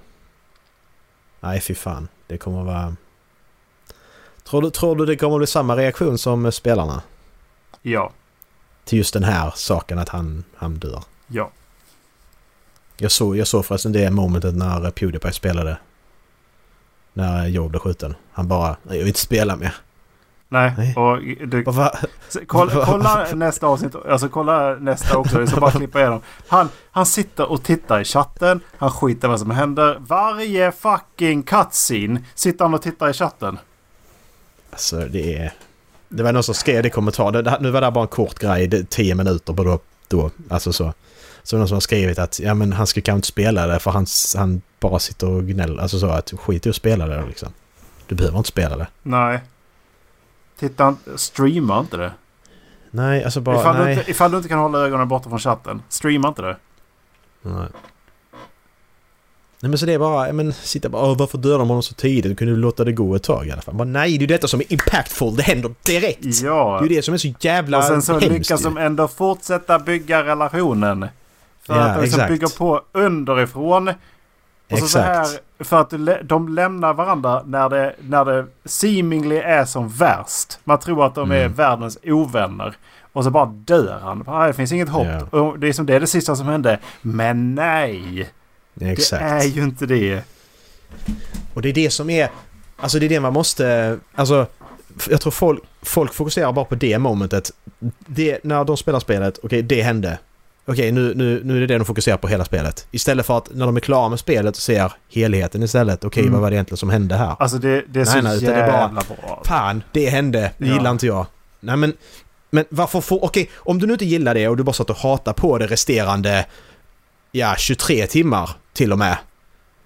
Nej fy fan, det kommer vara... Tror du, tror du det kommer bli samma reaktion som spelarna? Ja. Till just den här saken att han, han dör? Ja. Jag såg, jag såg förresten det momentet när Pewdiepie spelade. När Joe blev skjuten. Han bara, jag vill inte spela mer. Nej, Nej. och du, va? Kolla, kolla nästa avsnitt, alltså kolla nästa också, så bara klippa igenom. Han, han sitter och tittar i chatten, han skiter vad som händer. Varje fucking cutscene sitter han och tittar i chatten. Alltså det är... Det var någon som skrev det i kommentar. Det, nu var det bara en kort grej, det, 10 minuter på då, då. Alltså så. Så någon som har skrivit att ja men han ska kanske inte spela det för han, han bara sitter och gnäller. Alltså så att skit i att spela det liksom. Du behöver inte spela det. Nej. Titta, streama inte det. Nej, alltså bara... ifall, Du nej. inte, ifall du inte kan hålla ögonen borta från chatten, streama inte det. nej. Nej men så det är bara, men sitta bara "Åh, varför dödade de honom så tidigt? Du kunde låta det gå ett tag i alla fall. Bara, nej, det är ju detta som är impactful, det händer direkt! Ja. Det är ju det som är så jävla Och sen så hemskt lyckas de ändå fortsätta bygga relationen. För Ja, att de liksom exakt. bygga på underifrån. Och så, så här, Exakt. för att de lämnar varandra när det, när det seemingly är som värst. Man tror att de är Mm. världens ovänner. Och så bara dör han. Bara, Det finns inget hopp. Och det är som det är det sista som hände. Men nej! Exakt. Det är ju inte det. Och det är det som är... Alltså det är det man måste... Alltså... Jag tror folk, folk fokuserar bara på det momentet. Det, när de spelar spelet, okej det hände. Okej nu, nu, nu är det det de fokuserar på hela spelet. Istället för att när de är klara med spelet och ser helheten istället. Okej Mm. vad var det egentligen som hände här? Alltså det, det är så Nej, nej, utan det är jävla bara- bra. Fan, det hände. Det Ja. gillar inte jag. Nej men... Men varför får... Okej, om du nu inte gillar det och du bara satt och hatar på det resterande... Ja, 23 timmar till och med.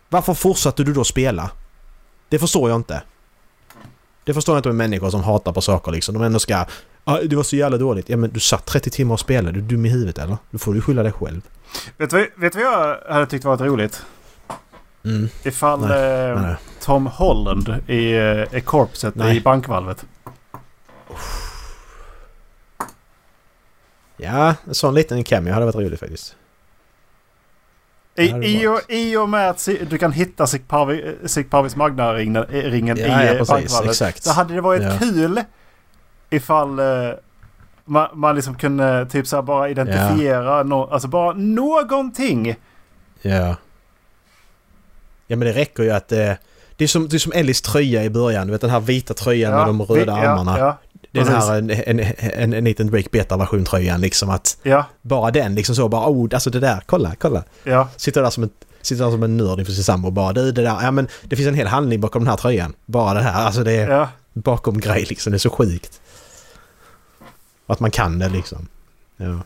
Varför fortsatte du då spela? Det förstår jag inte. Det förstår jag inte med människor som hatar på saker liksom. De ändå ska... Ah, det var så jävla dåligt. Ja men du satt 30 timmar och spelade. Du är dum i huvudet eller? Då får du skylla dig själv. Vet du vad- vet vad jag hade tyckt varit roligt? Mm. Ifall Nej, eh, nej. Tom Holland är, är korpset Nej. i bankvalvet. Ja, en sån liten cameo hade varit roligt faktiskt. I, i, och. I och med att du kan hitta Sic Parvis Magna-ringen ringen Ja, i ja eh, precis. bankvalvet. Exakt. Så hade det varit Ja. kul ifall eh, man, man liksom kunde typ så här bara identifiera nå- alltså bara någonting. Ja. Ja men det räcker ju att... Eh, det, är som, det är som Ellis tröja i början. Du vet den här vita tröjan med de röda vi- armarna. Ja, den precis. här en, en, en, en liten Drake Beta-version tröjan liksom att... ja, Bara den liksom så bara oh alltså det där, kolla, kolla. ja, Sitter där som en, sitter där som en nörd inför sin sambo och bara du det där, ja men det finns en hel handling bakom den här tröjan. Bara det här, alltså det är ja. bakom grej liksom, det är så sjukt. Att man kan det liksom. Ja.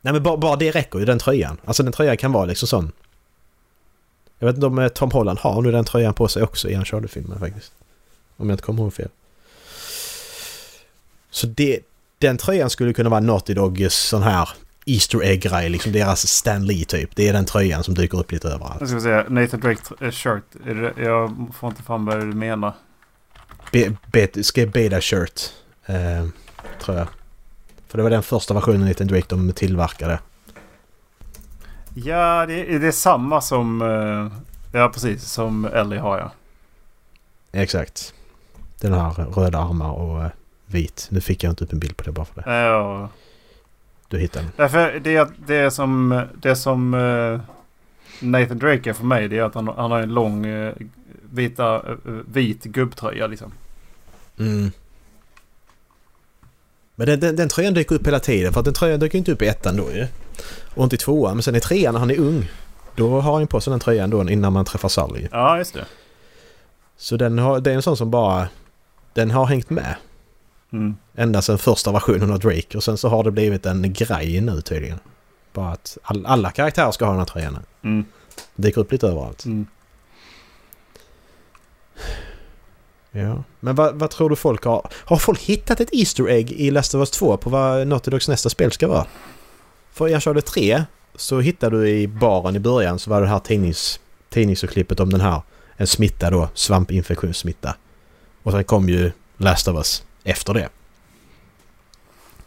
Nej men bara, bara det räcker ju, den tröjan. Alltså den tröjan kan vara liksom sån. Jag vet inte om eh, Tom Holland har nu den tröjan på sig också i Uncharted-filmen faktiskt. Om jag inte kommer ihåg fel. Så det, den tröjan skulle kunna vara Naughty Dogs sån här Easter egg-grej, liksom deras Stan Lee typ. Det är den tröjan som dyker upp lite överallt. Nu ska se. Nathan Drake shirt. Jag får inte fram vad du menar. Be, be, skrev Beta Shirt. Eh, tror jag. För det var den första versionen av Nathan Drake de tillverkade. Ja, det, det är samma som... eh, ja, precis. Som Ellie har ja. Exakt. Den här röda armar och eh, vit. Nu fick jag inte upp en bild på det bara för det. Ja. Du hittade den. Därför det, det som, det som eh, Nathan Drake är för mig det är att han, han har en lång vita, vit gubbtröja liksom. Mm. Men den, den, den tröjan dyker upp hela tiden för att den tröjan dyker inte upp i ettan då ju. Och inte i tvåan. Men sen i trean när han är ung. Då har han på sig den tröjan då innan man träffar Sally. Ja, just det. Så den har, det är en sån som bara... Den har hängt med. Mm. Ända sedan första versionen av Drake och sen så har det blivit en grej nu tydligen. Bara att all, alla karaktärer ska ha den här tröjan. Mm. Dyker upp lite överallt. Mm. Ja. Men vad, vad tror du folk har... Har folk hittat ett Easter Egg i Last of Us 2 på vad Naughty Dogs nästa spel ska vara? För jag körde 3 så hittade du i baren i början så var det här tidnings, tidningsurklippet om den här. En smitta då, svampinfektionssmitta. Och sen kom ju Last of Us efter det.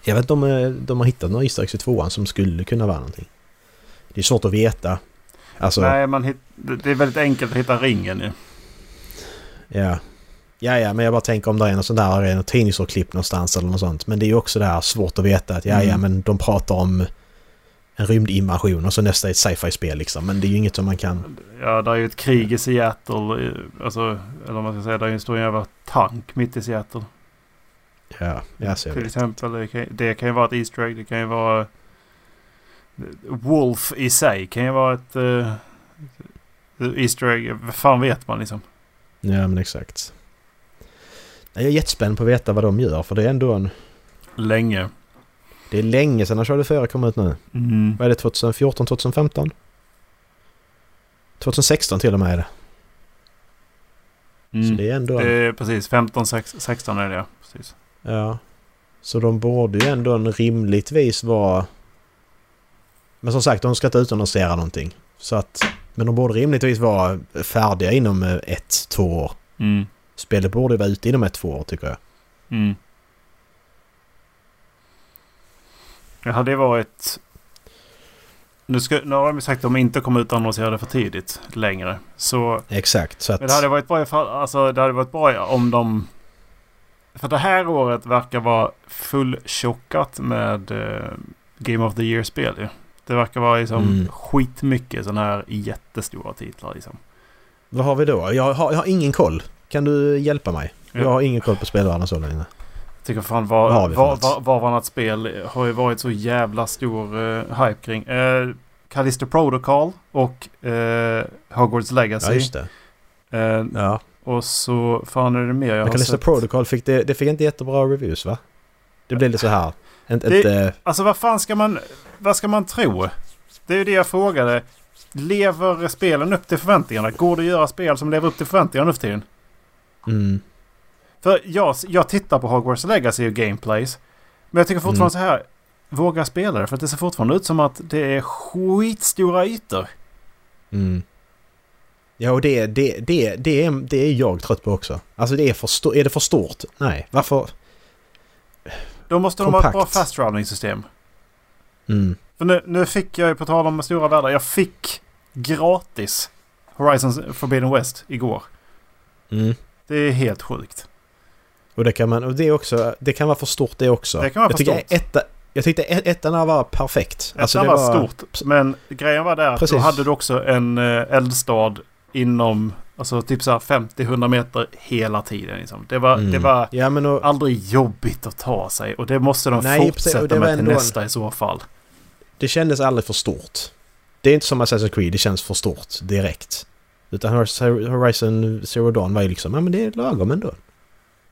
Jag vet inte om eh, de har hittat några Easter eggs i tvåan som skulle kunna vara någonting. Det är svårt att veta. Alltså, Nej, man hit, det det är väldigt enkelt att hitta ringen ju. ja. Ja, ja, men jag bara tänker om det är något sånt där, är något tidningsurklipp någonstans eller något sånt. Men det är ju också det här svårt att veta att ja, ja, Mm. men de pratar om en rymdinvasion och så nästa är ett sci-fi-spel liksom. Men det är ju inget som man kan... Ja, det är ju ett krig i Seattle. Alltså, eller man ska säga, det är ju en stor jävla tank mitt i Seattle. Ja, jag ser Till det. exempel, det kan, det kan ju vara ett Easter egg. Det kan ju vara... Wolf i sig kan ju vara ett uh, Easter egg. Vad fan vet man liksom? Ja, men exakt. Jag är jättespänd på att veta vad de gör för det är ändå en... Länge. Det är länge sedan Uncharted 4 kom ut nu. Mm. Vad är det? 2014? 2015? 2016 till och med är det. Så Mm. det är ändå... Det är precis 15, 16 16 är det ja. Precis. Ja. Så de borde ju ändå en rimligtvis vara... Men som sagt, de ska inte utannonsera någonting. Så att... Men de borde rimligtvis vara färdiga inom eh, ett, två år. Mm. Spelet borde vara ute inom ett, två år tycker jag. Mm. Det hade varit... Nu, ska, nu har de sagt att de inte kommer ut annonsera det för tidigt längre. Så Exakt, så att... Men det hade varit bra ifall, alltså det hade varit bra om de... För det här året verkar vara fulltjockat med eh, Game of the Year-spel ju. Det verkar vara liksom Mm. skitmycket sådana här jättestora titlar liksom. Vad har vi då? Jag har, jag har ingen koll. Kan du hjälpa mig? Ja. Jag har ingen koll på spelvärlden så länge. Jag tycker fan var, var, var, var varannat spel har ju varit så jävla stor eh, hype kring. Uh, Callisto Protocol och eh, Hogwarts Legacy. Ja, just det. Eh, Ja. och så fan är det mer jag Men har Callisto sett. Protocol fick det, det fick inte jättebra reviews va? Det blev lite så här. Inte, Det- inte, Alltså vad fan ska man... Vad ska man tro? Det är ju det jag frågade. Lever spelen upp till förväntningarna? Går det att göra spel som lever upp till förväntningarna nu för tiden? Mm, För jag, jag tittar på Hogwarts Legacy och gameplays. Men jag tycker fortfarande Mm. så här. Våga spela det. För att det ser fortfarande ut som att det är skitstora ytor. mm. Ja, och det, det, det, det, är, det är jag trött på också. Alltså det är för, är det för stort? Nej, varför? Då måste de ha ett bra Kompakt. fast traveling system. Mm. För nu, nu fick jag ju på tal om stora världar. Jag fick gratis Horizon Forbidden West igår. Mm. Det är helt sjukt. Och det kan man, och det också, det kan vara för stort det också. Det kan vara för stort. Etta, jag tyckte ett- ettan var perfekt. Alltså det var, stort. Men grejen var där att då hade du också en eh, eldstad inom alltså typ så här 50-100 meter hela tiden. Liksom. Det, var, Mm. det var Ja men och, aldrig jobbigt att ta sig. Och det måste de Nej, fortsätta det var med till ändå en- nästa i så fall. det kändes aldrig för stort. Det är inte som Assassin's Creed, det känns för stort direkt. Utan Horizon Zero Dawn var ju liksom, ja men det är lagom ändå.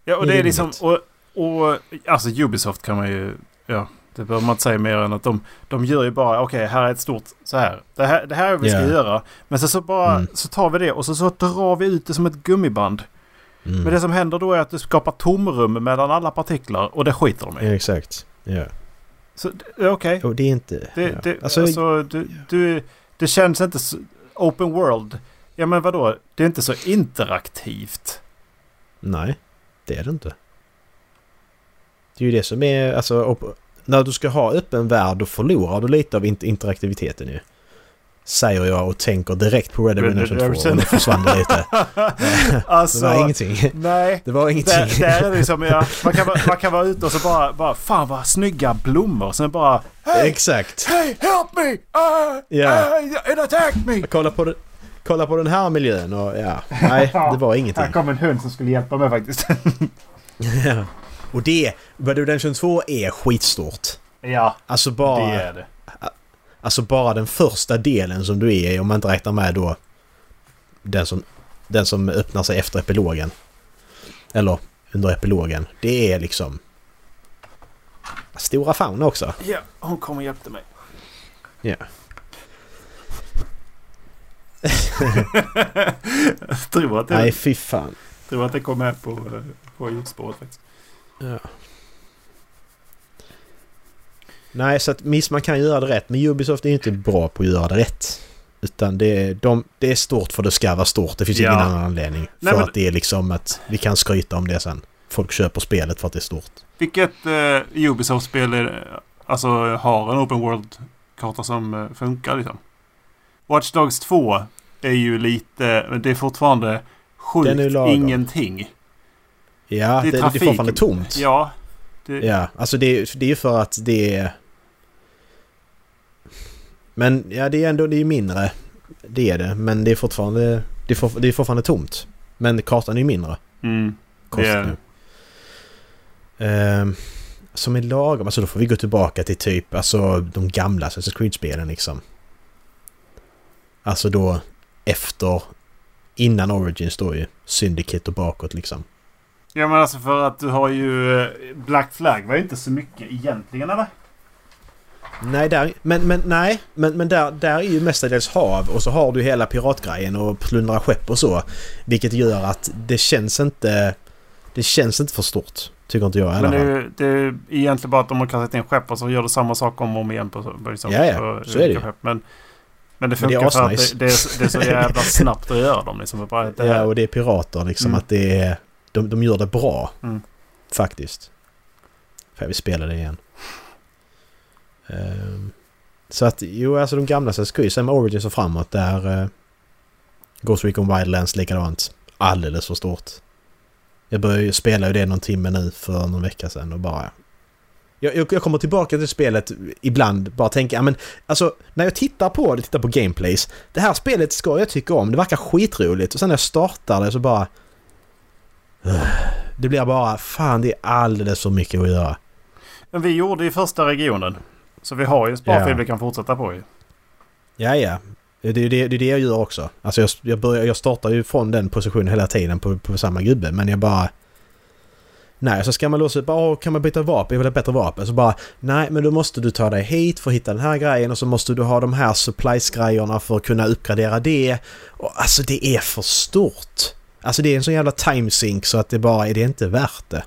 Ja, och Det är det är liksom... Och, och, alltså Ubisoft kan man ju... Ja, det behöver man inte säga mer än att de, de gör ju bara okej, här är ett stort så här. Det här, det här är vad vi ska Ja. göra. Men sen så bara Mm. så tar vi det och så, så drar vi ut det som ett gummiband. Mm. Men det som händer då är att du skapar tomrum mellan alla partiklar och det skiter de i. Ja, exakt. Ja. Så det- är okej. Och det är inte... Det, ja. det, alltså, alltså, du, du, det känns inte så, open world. Ja men vadå? Det är inte så interaktivt. Nej, det är det inte. Det är ju det som är, alltså... När du ska ha öppen värld då förlorar du lite av int- interaktiviteten ju. Säger jag och tänker direkt på Red Dead Red Dead Redemption 2 och det försvann det lite. alltså, Det var ingenting. nej. Det var ingenting. Där, där är det liksom, ja, man, kan, man kan vara ute och så bara, bara fan vad snygga blommor. Sen bara Hey! Exakt. Hey help me! Uh, Ja. uh, it attacked me! Kolla på, det, kolla på den här miljön och ja. Nej, det var ingenting. Här kom en hund som skulle hjälpa mig faktiskt. Ja. Och det, Red Redemption 2 är skitstort. ja, Alltså det bara, är det. alltså bara den första delen som du är i, om man inte räknar med då den som, den som öppnar sig efter epilogen. Eller under epilogen. Det är liksom... Stora fauna också. Ja, hon kom och hjälpte mig. Ja. jag tror att det, Nej, fy fan. tror att det kom med på, på ljudspåret faktiskt. Ja. Nej, så att miss man kan göra det rätt. Men Ubisoft är inte bra på att göra det rätt. Utan det är, de, det är stort för det ska vara stort. Det finns Ja. ingen annan anledning. För Nej, men- att det är liksom att vi kan skryta om det sen. folk köper spelet för att det är stort. Vilket eh, Ubisoft-spel alltså har en open world-karta som eh, funkar liksom? Watch Dogs 2 är ju lite, men det är fortfarande Den är sjukt ju lagom. ingenting. Ja, det, det, är trafik. fortfarande tomt. Ja. Det, Ja, alltså det, det är ju för att det är... Men ja, det är ändå det är mindre. Det är det, men det är fortfarande, det är, for, det är fortfarande tomt. Men kartan är ju mindre. Mm. Kostar Det är- nu. Ehm, som är lagom, alltså då får vi gå tillbaka till typ alltså de gamla Assassin's Creed-spelen liksom. Alltså då efter, innan Origins då ju, Syndicate och bakåt liksom. Ja men alltså för att du har ju eh, Black Flag var ju inte så mycket egentligen eller? Nej, där, men, men, nej, men, men där, där är ju mestadels hav och så har du hela piratgrejen och plundra skepp och så. Vilket gör att det känns inte... Det känns inte för stort. Tycker inte jag i alla Men det, fall. är ju- det är egentligen bara att de har kastat in skepp och så gör du samma sak om och om igen på, på, Ja, ja. på Så är det ju. Men, men det Men det är funkar för att det, det, är, så- det är så jävla snabbt att göra dem. Liksom. Bara, det Ja, och det är pirater liksom. Mm. Att det är... De, de gör det bra. Mm. Faktiskt. För jag vill spela det igen. Ehm, så att, jo alltså de gamla Assassin's Creed, sen med Origins och framåt där... Uh, Ghost Recon Wildlands likadant. Alldeles för stort. Jag började ju spela ju det någon timme nu för någon vecka sedan och bara... Jag, jag, jag kommer tillbaka till spelet ibland, bara tänka, ja men alltså när jag tittar på det, tittar på gameplays. Det här spelet ska jag tycka om, det verkar skitroligt och sen när jag startar det så bara... Det blir bara, fan det är alldeles för mycket att göra. Men vi gjorde ju första regionen. Så vi har ju en sparfil Ja. vi kan fortsätta på ju. Ja, ja. Det är det, det, är det jag gör också. Alltså jag, jag, börjar, jag startar ju från den positionen hela tiden på, på samma gubbe, men jag bara... Nej, så ska man låsa upp, "Åh, kan man byta vapen? Jag vill ha bättre vapen. Så bara, nej men då måste du ta dig hit för att hitta den här grejen och så måste du ha de här supplies-grejerna för att kunna uppgradera det. Och alltså det är för stort. Alltså det är en sån jävla timesink så att det bara är det inte värt det.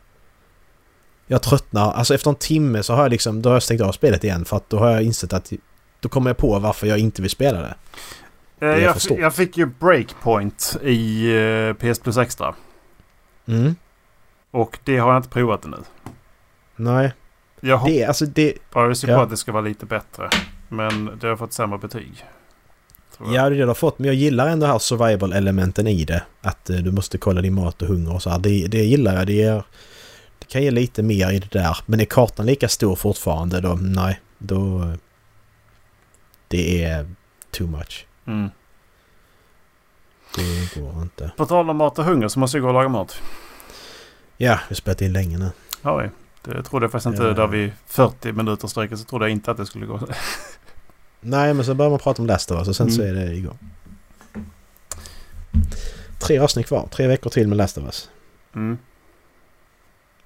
Jag tröttnar, alltså efter en timme så har jag liksom, då har jag stängt av spelet igen för att då har jag insett att då kommer jag på varför jag inte vill spela det. Eh, är jag, stort. jag fick ju Breakpoint i eh, PS Plus Extra. Mm. Och det har jag inte provat ännu. Nej, Jag det är alltså det... hoppas ju på ja. att det ska vara lite bättre. Men det har fått sämre betyg. Ja, det är det du har fått. Men jag gillar ändå här survival-elementen i det. Att eh, du måste kolla din mat och hunger och så här. Det, det gillar jag. Det, ger, det kan ge lite mer i det där. Men är kartan lika stor fortfarande då? Nej, då... eh, Det är too much. Mm. Det går inte. På tal om mat och hunger så måste jag gå och laga mat. Ja, vi har spelat in länge nu. Ja, vi. Det trodde jag faktiskt inte. Ja. Där vid 40 minuter sträcket så trodde jag inte att det skulle gå. Nej, men så börjar man prata om Last of Us och sen så är Mm. det igång. Tre avsnitt kvar. Tre veckor till med Last of Us. Mm.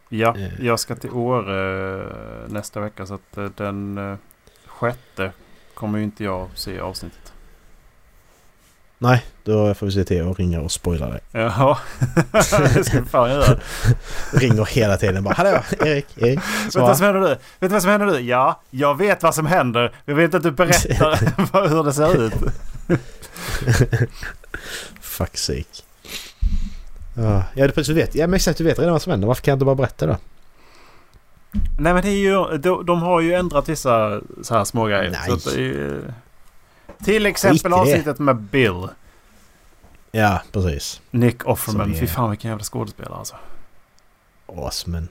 Ja, Eh. jag ska till Åre eh, nästa vecka så att eh, den sjätte kommer ju inte jag se avsnittet. Nej, då får vi se till att ringa och spoila dig. Jaha, det ska vi fan göra. Ringer hela tiden bara Hallå Erik, Erik. Vet du vad som händer nu? Vet du vad som händer nu? Ja, jag vet vad som händer. Jag vet att du berättar hur det ser ut. Fuck sake. Ja, precis du vet. Ja, men exakt du vet redan vad som händer. Varför kan jag inte bara berätta då? Nej men det är ju, de, de har ju ändrat vissa så här små grejer. Nej. Till exempel avsnittet med Bill. Ja, precis. Nick Offerman. Är- Fy fan vilken jävla skådespelare alltså. Osman.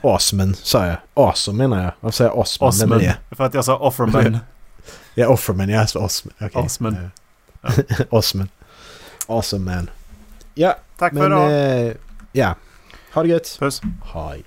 Osman sa jag. Awesome menar jag. Varför säger jag Osman? Osman. det? För att jag sa Offerman. Ja, Offerman. Ja, så Osman. Okej. Osman. Ja. Osman. Awesome man. Ja, Tack för men... idag. Eh, ja. Ha det gött. Puss. Hej.